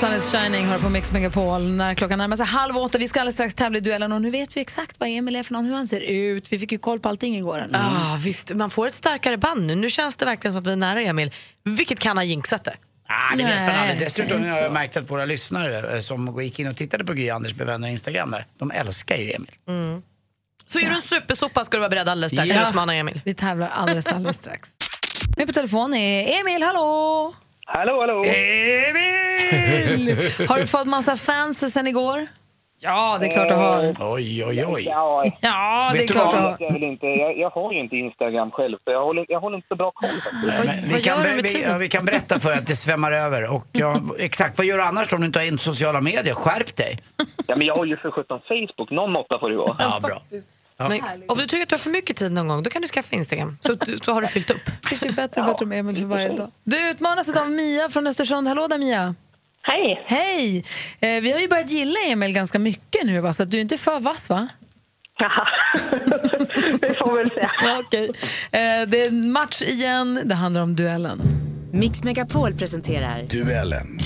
J: Sun is shining
A: har på Mix Megapol när klockan närmar sig halv åtta. Vi ska alldeles strax tävla i duellen och nu vet vi exakt vad Emil är för någon, hur han ser ut. Vi fick ju koll på allting igår. eller?
B: Ah, visst, man får ett starkare band nu. Nu känns det verkligen som att vi är nära Emil. Vilket kan ha jinxat det.
C: Ah, det vet man aldrig. Dessutom har jag märkt att våra lyssnare eh, som gick in och tittade på Gry Anders med vänner Instagram där, de älskar ju Emil.
B: Så är du en supersopa ska du vara beredd alldeles strax
C: Ja.
B: att utmana Emil.
A: Vi tävlar alldeles, alldeles strax. Med på telefon är Emil, hallå!
E: Hallå, hallå!
A: Emil! (laughs) Har du fått massa fans sen igår? Ja, det är klart du har.
C: Oj, oj, oj.
E: Ja,
A: Ja, (laughs) det är klart du har.
E: jag, vill inte, jag, jag har ju inte Instagram själv, så jag håller, jag håller inte så bra koll.
C: men vi,
B: vad
C: kan, vi, ja, vi kan berätta för att det svämmar över. Och ja, exakt, vad gör du annars om du inte har in sociala medier? Skärp dig!
E: Ja, men jag har ju för sjutton Facebook, någon måtta får det vara.
C: Ja, bra.
B: Men om du tycker att du har för mycket tid någon gång, då kan du skaffa Instagram. Så, så har du fyllt upp.
A: Det blir bättre och bättre med Emil för varje dag. Du utmanas av Mia från Östersund. Hallå där Mia!
H: Hej!
A: Hej! Eh, vi har ju börjat gilla Emil ganska mycket nu, va? så att du är inte för vass va? (laughs)
H: Vi får väl se. (laughs)
A: Ja, okej. Eh, det är en match igen, det handlar om duellen.
K: Mix Megapol presenterar
F: Duellen.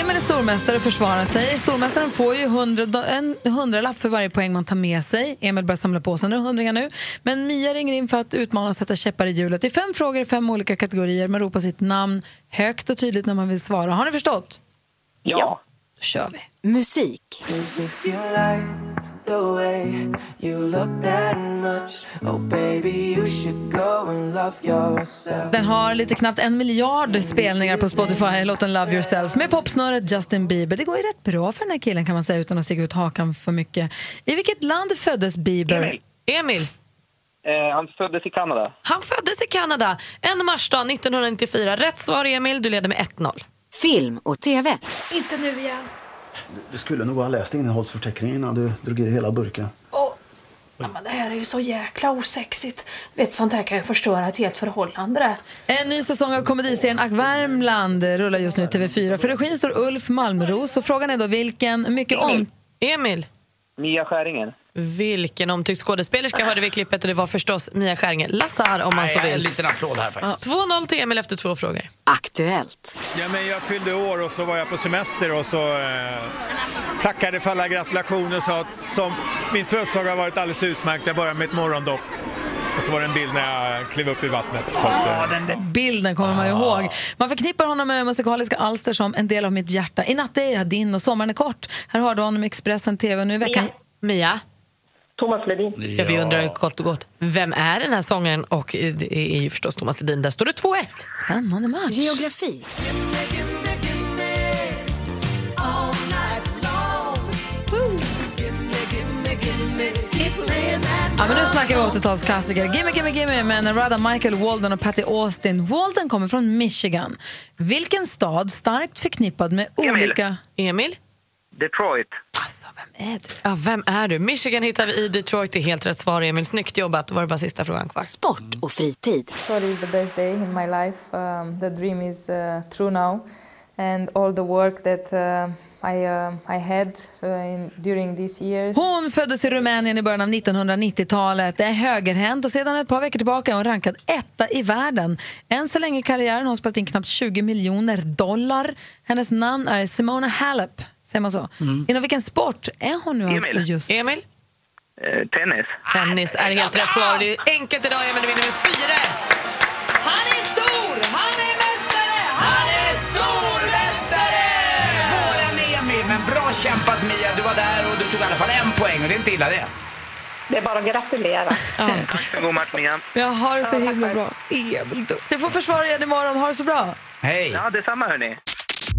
A: Emil är stormästare och försvarar sig. Stormästaren får ju 100, do- en hundralapp för varje poäng man tar med sig. Emil börjar samla på sig några hundringar nu. Men Mia ringer in för att utmana och sätta käppar i hjulet. Det är fem frågor i fem olika kategorier. Man ropar sitt namn högt och tydligt när man vill svara. Har ni förstått?
E: Ja.
A: Då kör vi.
K: musik.
J: Like the way you look that much. Oh, baby, you should go and love yourself.
A: Den har lite knappt en miljard spelningar på Spotify, låten Love Yourself med popsnöret Justin Bieber. Det går ju rätt bra för den här killen kan man säga utan att sticka ut hakan för mycket. I vilket land föddes Bieber?
B: Emil. Emil.
L: Eh, han föddes i Kanada.
B: Han föddes i Kanada en marsdag 1994. Rätt svar Emil, du leder med 1-0.
K: Film och TV.
M: Inte nu igen.
N: Du skulle nog ha läst innehållsförteckningen innan du drog i hela burken.
M: Åh, ja, men det här är ju så jäkla osexigt. Vet, sånt här kan ju förstöra ett helt förhållande. det.
A: En ny säsong av komediserien Ack Värmland rullar just nu i TV4. För regin står Ulf Malmros och frågan är då vilken mycket om...
B: Emil.
L: Mia Skäringen.
B: Vilken omtyckt skådespelerska hörde vi i klippet och det var förstås Mia Skäringer. Lassar om man så vill.
C: En liten applåd här faktiskt.
B: 2-0 till Emil efter två frågor.
K: Aktuellt.
O: Ja, men jag fyllde år och så var jag på semester och så eh, tackade för alla gratulationer och sa att som, min födelsedag har varit alldeles utmärkt. Jag började med ett morgondopp. Och så var det en bild när jag klev upp i vattnet. Så att, eh,
A: Den där bilden kommer man ju ihåg. Man förknippar honom med musikaliska alster som En del av mitt hjärta. I natt är jag din och sommaren är kort. Här har du honom i Expressen TV nu i veckan.
B: Mia.
D: Thomas Ledin.
B: Ja. vi undrar kort och gott, vem är den här sångaren? Och det är ju förstås Thomas Ledin. Där står det 2-1.
A: Spännande match.
K: Geografi.
A: Ja, men nu snackar vi 80-talsklassiker. Gimme, gimme, gimme med Narada Michael Walden och Patty Austin. Walden kommer från Michigan. Vilken stad starkt förknippad med olika...
B: Emil?
L: Detroit.
A: Alltså, vem är du?
B: Ja, vem är du? Michigan hittar vi i Detroit. Det är helt rätt svar, Emil. Snyggt jobbat. Då var det bara sista frågan kvar.
K: Sport och fritid.
P: Sorry is the best day in my life. Um, the dream is uh, true now, and all the work that uh, I uh, I had uh, in, during these years.
A: Hon föddes i Rumänien i början av 1990-talet. är högerhänt och sedan ett par veckor tillbaka är hon rankad etta i världen. Än så länge i karriären har hon spelat in knappt 20 miljoner dollar. Hennes namn är Simona Halep. Säger man så? Inom vilken sport är hon nu alltså
L: Emil.
A: just?
B: Emil?
L: Eh, tennis.
B: Tennis är helt rätt svar. Det är enkelt idag, Emil. Du vinner med 4
A: Han är stor! Han är mästare! Han är stormästare!
C: Våran Emil, men bra kämpat Mia. Du var där och du tog i alla fall en poäng och det är inte illa det.
H: Det är bara att gratulera.
L: En god match, Mia.
A: Jag har det så himla bra. Emil, du, du får försvara igen imorgon. Ha det så bra.
C: Hej!
L: Ja, detsamma hörni.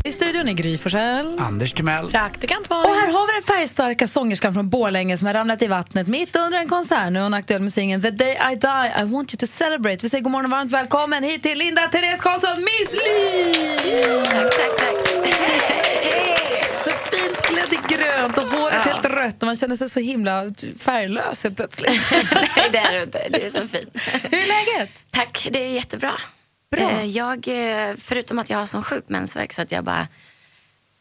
A: I studion är Gry Forssell.
C: Anders Timell.
B: Praktikant
A: Och här har vi den färgstarka sångerskan från Borlänge som har ramlat i vattnet mitt under en konsert. Nu är hon aktuell med singeln The Day I Die, I Want You To Celebrate. Vi säger god morgon och varmt välkommen hit till Linda Therese Karlsson, Miss Li!
Q: Tack, tack, tack. (laughs)
A: Så fint klädd i grönt och håret helt rött och man känner sig så himla färglös helt plötsligt. (laughs)
Q: Nej, det är du inte. Du är så fin.
A: Hur är läget?
Q: Tack, det är jättebra.
A: Bra.
Q: Eh, Jag, eh, förutom att jag har sån sjuk mensvärk så att jag bara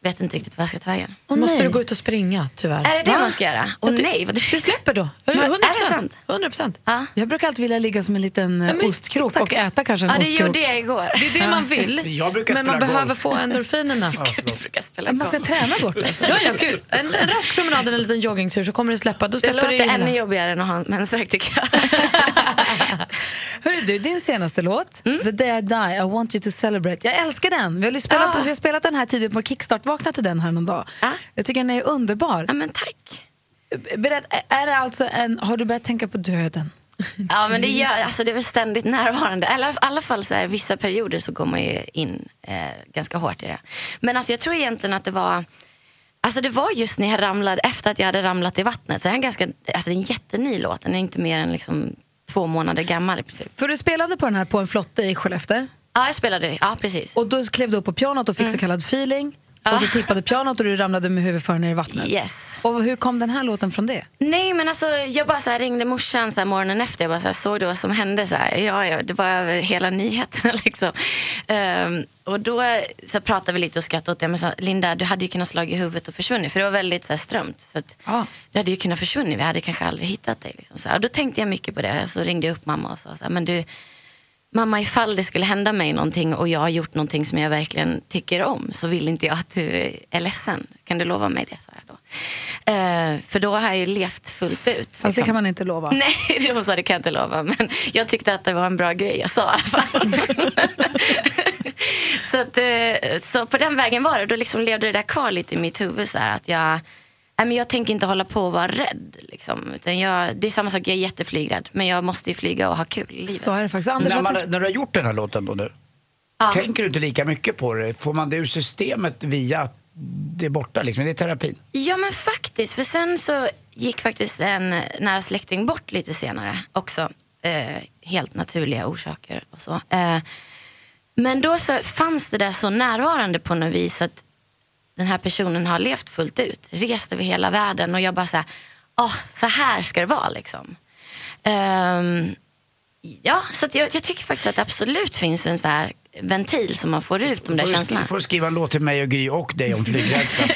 Q: vet inte riktigt vad jag ska ta vägen.
B: Då måste du gå ut och springa, tyvärr.
Q: Är det det
B: Va?
Q: man ska göra? Åh
B: Ja, det-
Q: nej, vad
B: Det släpper då.
Q: Är det
B: 100
Q: sant?
B: 100 procent.
Q: Ja.
A: Jag brukar alltid vilja ligga som en liten eh,
B: men
A: ostkrok
B: exakt.
A: och äta kanske en
Q: Ja, det
A: ostkrok.
Q: gjorde jag igår.
B: Det är det man vill,
C: Jag brukar
B: men man behöver
C: golf.
B: få endorfinerna. (laughs)
Q: Jag brukar spela
A: Man ska
Q: golf.
A: träna bort det. alltså.
B: Ja, ja, gud. En, en rask promenad eller en liten joggingtur så kommer det släppa. Då
Q: Det
B: släpper det,
Q: låter
B: hela.
Q: ännu jobbigare än att ha mensvärk tycker jag. (laughs) (laughs)
A: Du, din senaste låt,
Q: Mm.
A: The Day I Die, I Want You To Celebrate. Jag älskar den. Vi har, spelat,
Q: Ah.
A: vi har spelat den här tidigt på Kickstart. Vakna till den här någon dag.
Q: Ah.
A: Jag tycker den är underbar.
Q: Ja, men tack.
A: Berätt, är det alltså en, har du börjat tänka på döden? (laughs)
Q: Ja, men det, gör, alltså, det är väl ständigt närvarande. Eller i alla fall så här, vissa perioder så går man ju in eh, ganska hårt i det. Men alltså, jag tror egentligen att det var Alltså det var just när jag ramlade, efter att jag hade ramlat i vattnet. Så det är en, ganska, alltså det är en jätteny låt, den är inte mer än liksom två månader gammal i princip.
A: För du spelade på den här på en flotte i Skellefteå.
Q: Ja, jag spelade, ja precis.
A: Och då klev du upp på pianot och fick så kallad feeling. Och så tippade pianot och du ramlade med huvudet före ner i vattnet.
Q: Yes.
A: Och hur kom den här låten från det?
Q: Nej men alltså jag bara så ringde morsan så morgonen efter. Jag bara så såg det vad som hände. Så. Ja, ja, det var över hela nyheterna (laughs) liksom. Ehm, och då så pratade vi lite och skrattade åt det. Men så, Linda du hade ju kunnat slå i huvudet och försvunnit. För det var väldigt så strömt. Så att, Du hade ju kunnat försvunnit. Vi hade kanske aldrig hittat dig. Liksom, så. Och då tänkte jag mycket på det. Så ringde jag upp mamma och sa så men du Mamma, ifall det skulle hända mig någonting och jag har gjort någonting som jag verkligen tycker om så vill inte jag att du är ledsen. Kan du lova mig det? sa jag då. Eh, för då har jag ju levt fullt ut.
A: Fast det
Q: liksom.
A: kan man inte lova. (laughs)
Q: Nej, hon sa det kan jag inte lova. Men jag tyckte att det var en bra grej jag sa i alla fall. (laughs) (laughs) så, att, eh, så på den vägen var det. Då liksom levde det där kvar lite i mitt huvud. Så här, att jag, Nej, men jag tänker inte hålla på och vara rädd. Liksom. Utan jag, det är samma sak, jag är jätteflygrädd. Men jag måste ju flyga och ha kul i livet.
A: Så är det faktiskt. Anders,
C: när, man, när du har gjort den här låten då nu,
Q: Ja.
C: tänker du inte lika mycket på det? Får man det ur systemet via att det är borta liksom? Är det terapin?
Q: Ja men faktiskt, för sen så gick faktiskt en nära släkting bort lite senare också. Eh, helt naturliga orsaker och så. Eh, men då så fanns det där så närvarande på något vis att den här personen har levt fullt ut, rest över hela världen och jag bara så här, åh, så här ska det vara liksom. Ehm, ja, så att jag, jag tycker faktiskt att det absolut finns en så här ventil som man får ut de där
C: Får du,
Q: känslorna.
C: skri- får du skriva en låt till mig och Gry och dig om flygrädsla? (laughs)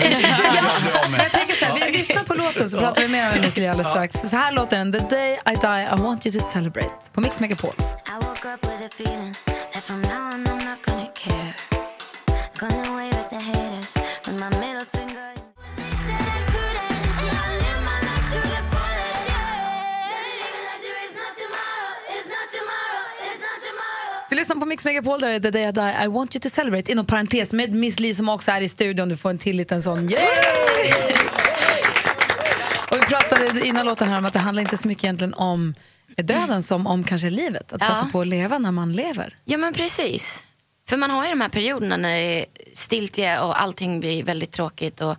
C: Jag
A: tänker så här, vi lyssnar på låten så pratar vi mer om Miss Li alldeles strax. Så här låter den, The day I die I want you to celebrate på Mix Megapol.
R: I woke up with a feeling that from now on I'm not gonna care. Gonna wave
A: lyssnar på Mix Megapol där är day I die I want you to celebrate inom parentes med Miss Li som också är i studion. Du får en till liten sån yay! (laughs) Och vi pratade innan låten här om att det handlar inte så mycket egentligen om döden som om kanske livet. Att
Q: Ja.
A: passa på att leva när man lever.
Q: Ja men precis. För man har ju de här perioderna när det är stiltje och allting blir väldigt tråkigt. Och,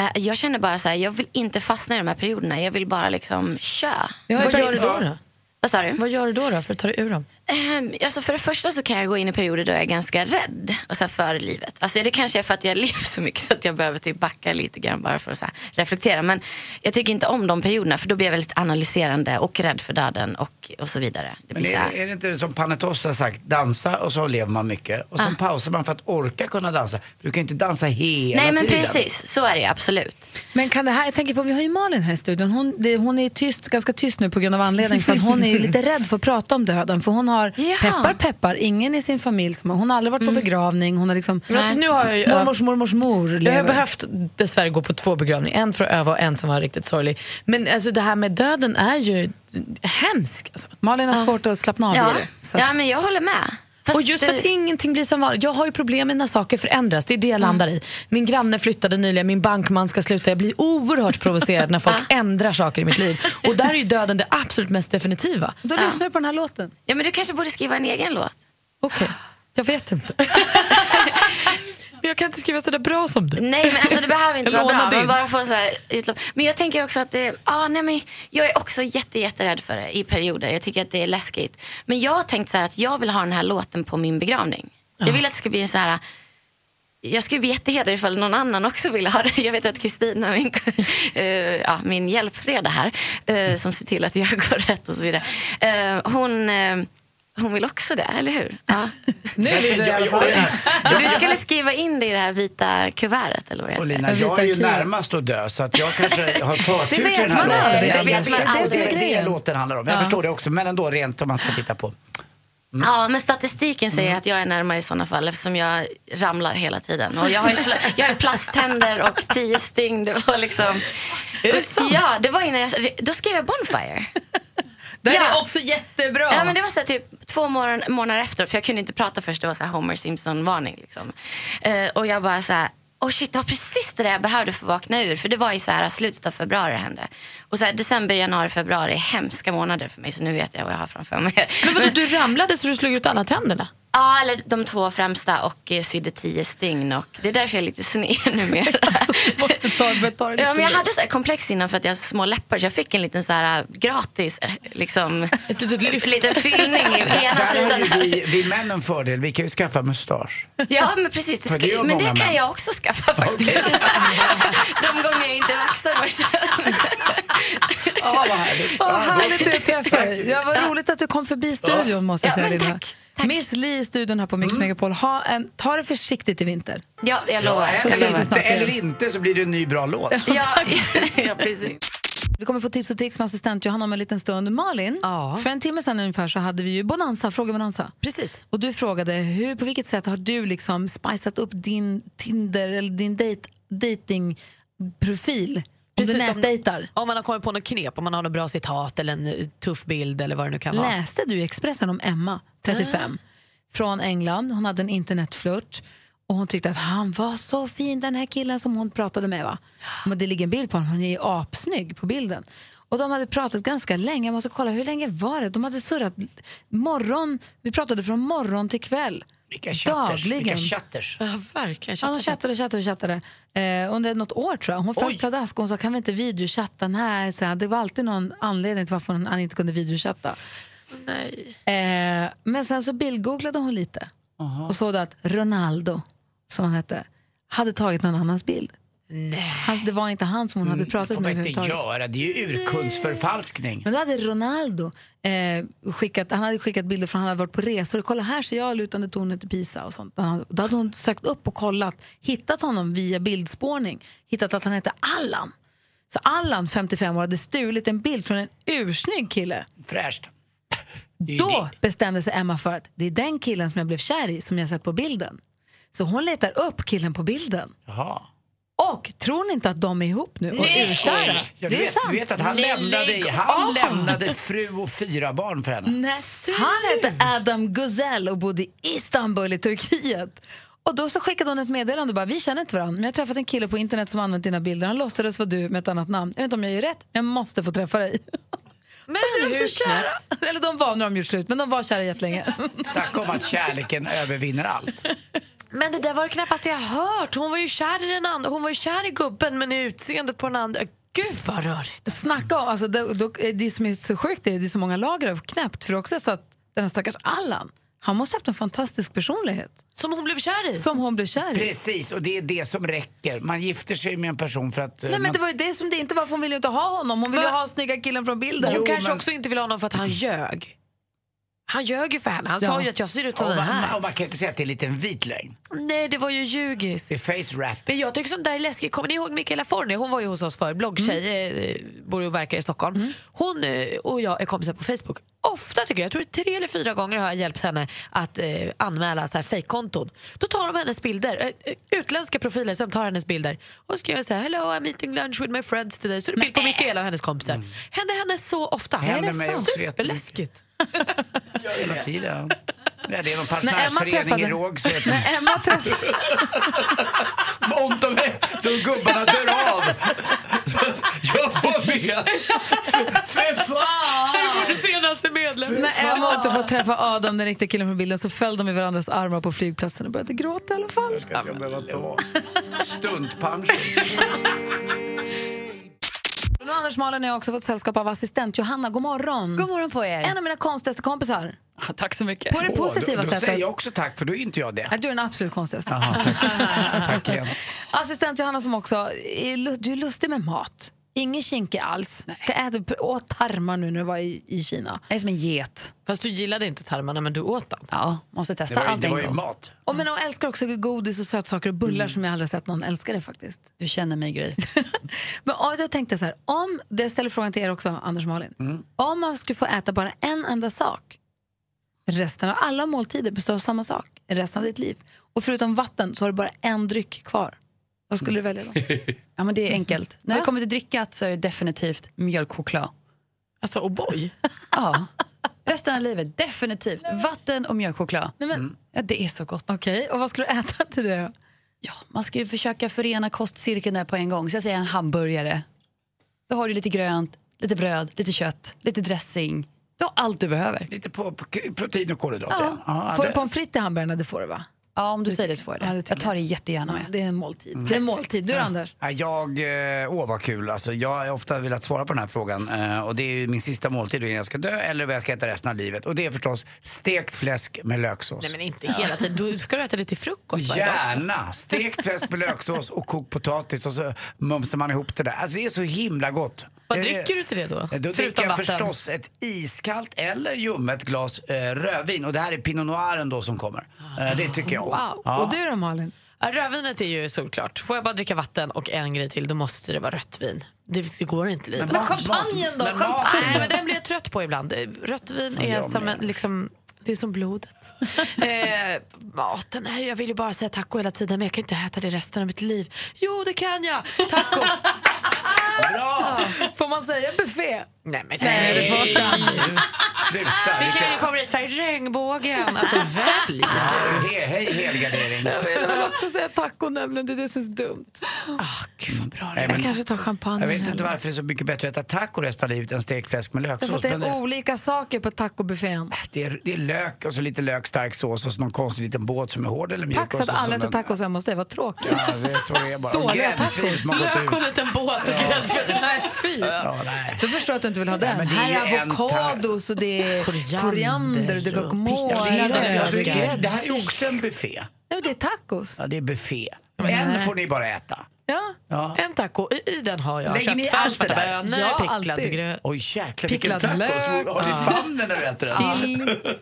Q: eh, jag känner bara så här, jag vill inte fastna i de här perioderna. Jag vill bara liksom köra.
B: Vad gör du då? då?
Q: Vad sa du?
B: Vad gör du då, då för att ta dig ur dem?
Q: Ehm, Alltså för det första så kan jag gå in i perioder då jag är ganska rädd och så här för livet. Alltså det kanske är för att jag (laughs) lever så mycket så att jag behöver typ backa lite grann bara för att så här reflektera. Men jag tycker inte om de perioderna för då blir jag väldigt analyserande och rädd för döden och, och så vidare. Det
C: Men
Q: blir så
C: är,
Q: här.
C: är det inte som Panetos har sagt, dansa och så lever man mycket. Och sen
Q: Ah.
C: pausar man för att orka kunna dansa. För du kan ju inte dansa hela
Q: Nej men
C: tiden.
Q: precis, så är det absolut.
A: Men kan det här, jag tänker på, vi har ju Malin här i studion. Hon, det, hon är tyst, ganska tyst nu på grund av anledning för att hon är lite (laughs) rädd för att prata om döden. För hon har, peppar peppar, ingen i sin familj som har, hon har aldrig varit på begravning. Hon har liksom,
B: Men alltså, nu har jag ju-
A: mormors mormors mor
B: Jag har
A: lever.
B: behövt dessvärre gå på två begravningar. En för att öva och en som var riktigt sorglig. Men alltså, det här med döden är ju hemskt. Alltså.
A: Malin har svårt att slappna av
Q: Ja.
A: i det. Så att-
Q: ja men jag håller med. Fast
B: och just för att
Q: det-
B: ingenting blir som vanligt. Jag har ju problem med när saker förändras. Det är det jag landar i. Min granne flyttade nyligen, min bankman ska sluta. Jag blir oerhört provocerad när folk (laughs) ändrar saker i mitt liv. Och där är ju döden det absolut mest definitiva.
A: Då lyssnar du på den här låten.
Q: Ja men du kanske borde skriva en egen låt.
B: Okej, jag vet inte. (laughs) (laughs) Men jag kan inte skriva så där bra som du.
Q: Nej men alltså det behöver inte (laughs) vara bra.
B: lånar
Q: Men
B: din.
Q: bara få så här utlopp. Men jag tänker också att det, ah, nej, men jag är också jätte, jätterädd för det i perioder. Jag tycker att det är läskigt. Men jag har tänkt så här att jag vill ha den här låten på min begravning. Jag vill att det ska bli så här jag skulle bli jättehedrad ifall någon annan också ville ha det. (laughs) Jag vet att Kristina, min, (laughs) eh, ja, min hjälpreda här, eh, som ser till att jag går rätt och så vidare. eh, hon, hon vill också det, eller hur? Ja.
A: Nu
C: Jag
A: vill du
C: jag-
A: fall.
C: jag-
Q: Du skulle skriva in det i det här vita kuvertet, eller vad det
C: Och. Lina, jag är ju närmast att dö så att jag kanske har förtur
Q: Det
C: till den här
Q: man
C: låten.
Q: aldrig,
C: Det vet man
Q: Det är det
C: aldrig.
Q: är
C: Det är det
Q: grejen.
C: låten handlar om. Jag
Q: Ja.
C: förstår det också, men ändå rent om man ska titta på.
Q: Ja, men statistiken säger att jag är närmare i sådana fall eftersom jag ramlar hela tiden. Och jag har ju sl- jag har plasttänder och tio sting. Det var liksom...
B: Är det sant?
Q: Ja, det var innan jag... Då skrev jag Bonfire.
A: Det
Q: Ja.
A: är också jättebra.
Q: Ja, men det var så här, typ två månader, månader efter, för jag kunde inte prata först. Det var så Homer Simpson-varning. Liksom. Eh, och jag bara så här, oh shit, det var precis det där jag behövde för att vakna ur. För det var i så här, slutet av februari det hände. Och så här, december, januari, februari är hemska månader för mig. Så nu vet jag vad jag har framför mig.
B: Men vadå, du (laughs) ramlade så du slog ut alla tänderna?
Q: Ja, eller de två främsta och eh, sydde tio stygn. Och det är därför jag är lite sned (laughs) numera.
A: måste ta, ta det lite
Q: ja, men jag hade så här komplex innan för att jag har så små läppar. Så jag fick en liten så här eh, gratis eh, liksom,
B: Ett litet lyft.
Q: liten fyllning i (laughs) ena
C: Där har
Q: sidan.
C: ju vi, vi män en fördel, vi kan ju skaffa mustasch.
Q: Ja, men precis. Det
C: För
Q: ska,
C: det gör
Q: men det
C: många
Q: kan
C: män.
Q: jag också skaffa faktiskt. (laughs) De gånger jag inte vaxar morsan.
C: Ja, vad härligt.
A: Vad
C: Ja,
A: härligt att träffa dig. Ja, vad roligt att du kom förbi studion måste jag
Q: Ja,
A: säga
Q: men
A: Linda. Miss Li i studion här på Mix Megapol. Ha en, ta det försiktigt i vinter.
Q: Ja, jag lovar. Lovar.
A: snart
C: Inte, eller inte så blir det en ny bra låt. (laughs)
Q: Ja, ja, (laughs) precis.
A: Vi kommer få tips och tricks med assistent Johanna om en liten stund. Malin, för en timme sedan ungefär så hade vi ju Bonanza, fråga Bonanza.
B: Precis.
A: Och du frågade hur, på vilket sätt har du liksom spicat upp din Tinder eller din date,
B: Precis som-
A: nätdejtar.
B: Om man har kommit på något knep, om man har något bra citat eller en eh, tuff bild eller vad det nu kan vara.
A: Läste du i Expressen om Emma, 35, från England. Hon hade en internetflört. Och hon tyckte att han var så fin, den här killen som hon pratade med. Va? Men det ligger en bild på honom, han är ju apsnygg på bilden. Och de hade pratat ganska länge, jag måste kolla hur länge var det? De hade surrat morgon, vi pratade från morgon till kväll.
C: Vilka chatters,
A: Dagligen.
C: vilka chatters.
B: Ja, verkligen.
A: Ja, de chattade och chattade och chattade. Eh, under något år tror jag. Hon föll pladask och hon sa kan vi inte videochatta? Nej, så här, det var alltid någon anledning till varför hon, han inte kunde videochatta.
B: Nej.
A: Eh, men sen så bildgooglade hon lite och såg att Ronaldo, som han hette, hade tagit någon annans bild.
B: Nej.
A: Alltså, det var inte han som hon hade
C: Mm,
A: pratat
C: får
A: med
C: man inte göra. Det är ju urkundsförfalskning.
A: Men då hade Ronaldo eh, skickat, han hade skickat bilder från han hade varit på resor. Kolla här ser jag lutande tornet i Pisa och sånt. Då hade hon sökt upp och kollat, hittat honom via bildspårning, hittat att han hette Allan. Så Allan, 55 år, hade stulit en bild från en ursnygg kille.
C: Fräscht.
A: Då bestämde sig Emma för att det är den killen som jag blev kär i som jag sett på bilden. Så hon letar upp killen på bilden.
C: Jaha.
A: Och tror ni inte att de är ihop nu och
C: Nej!
A: urkära?
C: Ja, du,
A: det är
C: vet,
A: sant.
C: du vet att han, lämnade, han lämnade fru och fyra barn för henne.
A: Nej, han hette Adam Güzel och bodde i Istanbul i Turkiet. Och då så skickade hon ett meddelande och bara, vi känner inte varandra, men jag har träffat en kille på internet som använt dina bilder. Han låtsades vara du med ett annat namn. Jag vet inte om jag gör rätt, men jag måste få träffa dig.
B: Men (laughs)
A: de är
B: hur
A: så kära. Eller de var när de gjort slut, men de var kära jättelänge.
C: Snacka om att kärleken (laughs) övervinner allt.
B: Men det där var det knappt jag hört. Hon var ju kär i den andra. Hon var ju kär i gubben men i utseendet på den andra. Gud vad rörigt.
A: Snacka om, alltså, det, då, det som är så sjukt är det, det är så många lager av knäppt. För också så att den här stackars Allan, han måste ha haft en fantastisk personlighet.
B: Som hon blev kär i?
A: Som hon blev kär i.
C: Precis, och det är det som räcker. Man gifter sig med en person för att... eh,
A: Nej, men
C: man...
A: det var ju det som det inte var, för hon ville ju inte ha honom. Hon ville ju ha snygga killen från bilden.
B: Hon kanske också inte vill ha honom för att han ljög. Han ljög ju för henne. Han
C: Ja.
B: sa ju att jag ser ut som
C: och
B: den
C: man,
B: här.
C: och man kan inte säga att det är en liten vit lögn.
B: Nej, det var ju ljugis.
C: Det är face rap.
B: Men jag tycker sånt där är läskigt. Kommer ni ihåg Michaela Forni? Hon var ju hos oss för bloggtjej,
A: Mm.
B: eh, bor och verkar i Stockholm. Hon eh, och jag är kompisar på Facebook. Ofta tycker jag, jag tror är tre eller fyra gånger har jag hjälpt henne att eh, anmäla så här fejkkonton. Då tar de hennes bilder, eh, eh, utländska profiler som tar hennes bilder och skriver så här hello I'm eating lunch with my friends today. Så är det bild på Michaela och hennes kompisar. Händer henne så ofta.
C: Händer
B: är det
C: jättemycket.
B: Superläskigt.
C: Hela tiden. Ja, det är någon pensionärsförening i Rågsved som,
A: När Emma träffade... (laughs)
C: som ont de, gubbarna dör av. Så att jag får med. För fan!
B: Det är vår senaste medlem.
A: När Emma för att träffa Adam, den riktiga killen från bilden, så föll de i varandras armar på flygplatsen och började gråta i alla fall.
C: Jag ska inte behöva ta stuntpunch.
A: Nu Anders Malin har jag också fått sällskap av assistent Johanna. God morgon.
S: God morgon på er.
A: En av mina konstigaste kompisar. (laughs)
S: Tack så mycket.
A: På det positiva
C: då, då
A: sättet.
C: säger jag också tack, för då är inte jag det.
A: Du är den absolut konstigaste.
C: Jaha, tack. (laughs) tack igen.
A: Assistent Johanna som också, är, du är lustig med mat. Ingen kinke alls. Jag äter åt tarmar nu när du var i, i Kina.
S: Jag är som en get.
B: Fast du gillade inte tarmarna men du åt dem.
S: Ja, måste
C: Det
S: testa
C: var, ju-
S: allt
C: det
S: en
C: var ju
S: gång.
C: mat.
A: Och men hon älskar också godis och sötsaker och bullar som jag aldrig sett någon älska det faktiskt.
S: Du känner mig Gry. (laughs)
A: Men och jag tänkte så här, om, det jag ställer frågan till er också, Anders och Malin.
C: Mm.
A: Om man skulle få äta bara en enda sak, resten av alla måltider består av samma sak, resten av ditt liv. Och förutom vatten så har du bara en dryck kvar. Vad skulle du välja då? (laughs)
S: Ja, men det är enkelt. När det kommer till drickat så är det definitivt mjölkchoklad.
B: Alltså O'boy? (laughs)
S: Ja. Resten av livet, definitivt. Vatten och mjölkchoklad.
A: Nej, men,
C: Mm.
S: Ja, det är så gott.
A: Okej, och vad skulle du äta till det då?
S: Ja, man ska ju försöka förena kostcirkeln där på en gång. Så jag säger en hamburgare. Då har du lite grönt, lite bröd, lite kött, lite dressing. Du har allt du behöver.
C: Lite på, på protein och kolhydrater.
A: Ja.
C: Ja,
A: får
C: det-
A: du pommes frites i hamburgarna? Det får du va?
S: Ja, om du säger det så får jag
A: Ja,
S: det.
A: det tycker
S: jag tar det jättegärna med.
A: Det är en måltid. Det är en måltid. Du då, Anders?
C: Ja, Jag, eh, åh vad kul. Alltså, jag har ofta velat svara på den här frågan. Eh, och det är ju min sista måltid innan jag ska dö eller vad jag ska äta resten av livet. Och det är förstås stekt fläsk med löksås.
B: Nej men inte hela tiden. Du ska du äta det till frukost varje dag också?
C: Gärna! Stekt fläsk med löksås och kokt potatis och så mumsar man ihop det där. Alltså det är så himla gott.
B: Vad
C: Eh,
B: dricker du till det då?
C: Då dricker jag
B: vatten?
C: förstås ett iskallt eller ljummet glas eh, rödvin. Och det här är Pinot Noiren då som kommer. Eh, det tycker jag.
A: Wow.
C: Ja.
A: Och du då, Malin?
B: Ja, rödvinet är ju solklart. Får jag bara dricka vatten och en grej till, då måste det vara rött vin. Det, det går inte livet.
C: Men Men champagnen då? men Champagne?
B: Nej, men den blir jag trött på ibland. Rött vin
C: Ja,
B: är
C: jag
B: som
C: med.
B: en, liksom, det är som blodet. (laughs) eh, maten, nej, jag vill ju bara säga taco hela tiden men jag kan inte äta det resten av mitt liv. Jo, det kan jag! Taco! (laughs)
C: Bra!
A: Får man säga buffé?
B: Nej men
A: Nej, det får inte.
C: Sluta.
B: Vilken är din favoritfärg? Regnbågen. Alltså (laughs) välj.
C: He, hej helgardering.
A: Jag vill också säga taco nämligen, det är det som är så dumt.
B: Gud vad bra
C: Nej,
A: Jag
C: men-
A: kanske tar champagne
C: Jag vet inte varför det är så mycket bättre att äta taco resten av livet än stekfläsk med
A: Därför
C: löksås.
A: att det
C: Men
A: är
C: det,
A: olika saker på tacobuffén.
C: det, är, det är lök och så lite lök, stark sås och så någon konstig liten båt som är hård eller mjuk.
A: Tack för att alla äter tacos hemma hos dig, vad tråkigt.
C: Ja, det är så det är bara.
A: Dåliga tacos.
B: Lök och en liten båt och gräddfil.
A: Nej, (laughs) fy.
C: Ja, nej.
A: Då förstår jag att du inte vill ha
C: Nej,
A: den.
C: men det är
A: här är avokados och det är koriander, är guacamole.
C: Det, här är också en buffé.
A: Nej, men det är tacos.
C: Ja, det är buffé.
A: Men
C: En får ni bara äta.
A: Ja.
C: Ja.
B: En taco, i, i den har jag
C: Lägger
B: köttfärs, svarta bönor,
A: Ja,
B: picklad gröt.
C: Oj jäklar vilken
A: Picklad lök.
C: Har ni
A: Ja.
C: famnen när du äter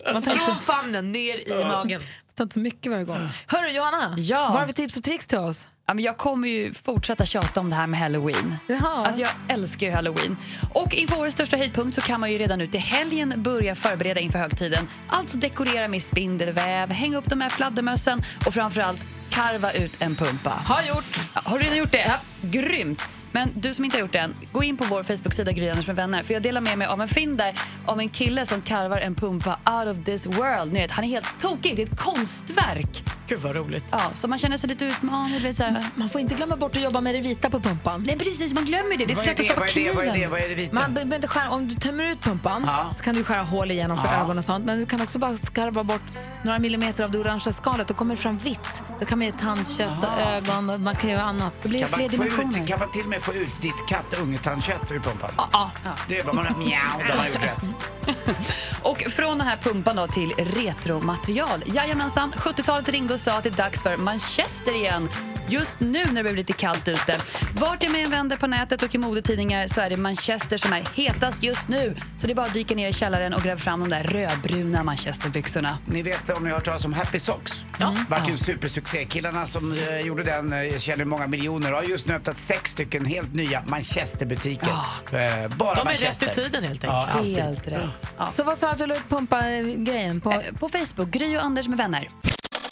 C: den?
A: Man
B: Från famnen ner i magen.
A: tar inte så mycket varje gång. Hörru Johanna,
S: Ja.
A: vad har vi tips och tricks till oss?
S: Ja, men jag kommer ju fortsätta tjata om det här med halloween.
A: Jaha.
S: Alltså jag älskar ju halloween. Och inför årets största höjdpunkt så kan man ju redan nu till helgen börja förbereda inför högtiden. Alltså dekorera med spindelväv, hänga upp de här fladdermössen och framförallt karva ut en pumpa.
A: Har gjort.
S: Ja, har du redan gjort det? Ja. Grymt! Men du som inte har gjort det än, gå in på vår Facebook-sida Gry Anders med vänner. För jag delar med mig av en film där av en kille som karvar en pumpa out of this world. Ni vet, han är helt tokig, det är ett konstverk.
B: Gud vad roligt.
S: Ja, så man känner sig lite utmanad. så här.
A: Man får inte glömma bort att jobba med det vita på pumpan.
S: Nej precis, man glömmer det. Det är så lätt att
C: det?
S: stoppa
C: Vad är det? Vad är det?
S: kniven.
C: Vad är det vita?
A: Man behöver inte skära, om du tömmer ut pumpan
C: Ja.
A: så kan du skära hål igenom för
C: Ja.
A: ögon och sånt. Men du kan också bara skarva bort några millimeter av det orangea skalet. Då kommer det fram vitt. Då kan man göra tandkött och ögon och man kan göra annat.
S: Då blir det
C: Kan
S: fler
C: man,
S: dimensioner.
C: ut, kan man till och med få ut ditt kattungetandkött ur pumpan?
A: Ja, ja.
C: Det är bara man mjau, då har gjort rätt. (laughs)
S: Och från den här pumpan då till retromaterial. Jajamensan, 70-talet ringde och sa att det är dags för Manchester igen. Just nu när det blir lite kallt ute. Vart jag med en vänder på nätet och i modetidningar så är det Manchester som är hetast just nu. Så det är bara att dyka ner i källaren och gräva fram de där rödbruna Manchesterbyxorna.
C: Ni vet om ni har hört talas om Happy Socks? Ja. Vart ju en supersuccé. Killarna som eh, gjorde den eh, tjänar ju många miljoner och har just nu öppnat sex stycken helt nya Manchesterbutiker. Eh, bara
B: De är
C: Manchester.
B: rätt i tiden helt
C: Ja,
B: enkelt.
C: alltid.
S: Helt rätt. Ja.
A: Så vad sa du att du la ut pumpa-grejen på?
S: På Facebook, Gry och Anders med vänner.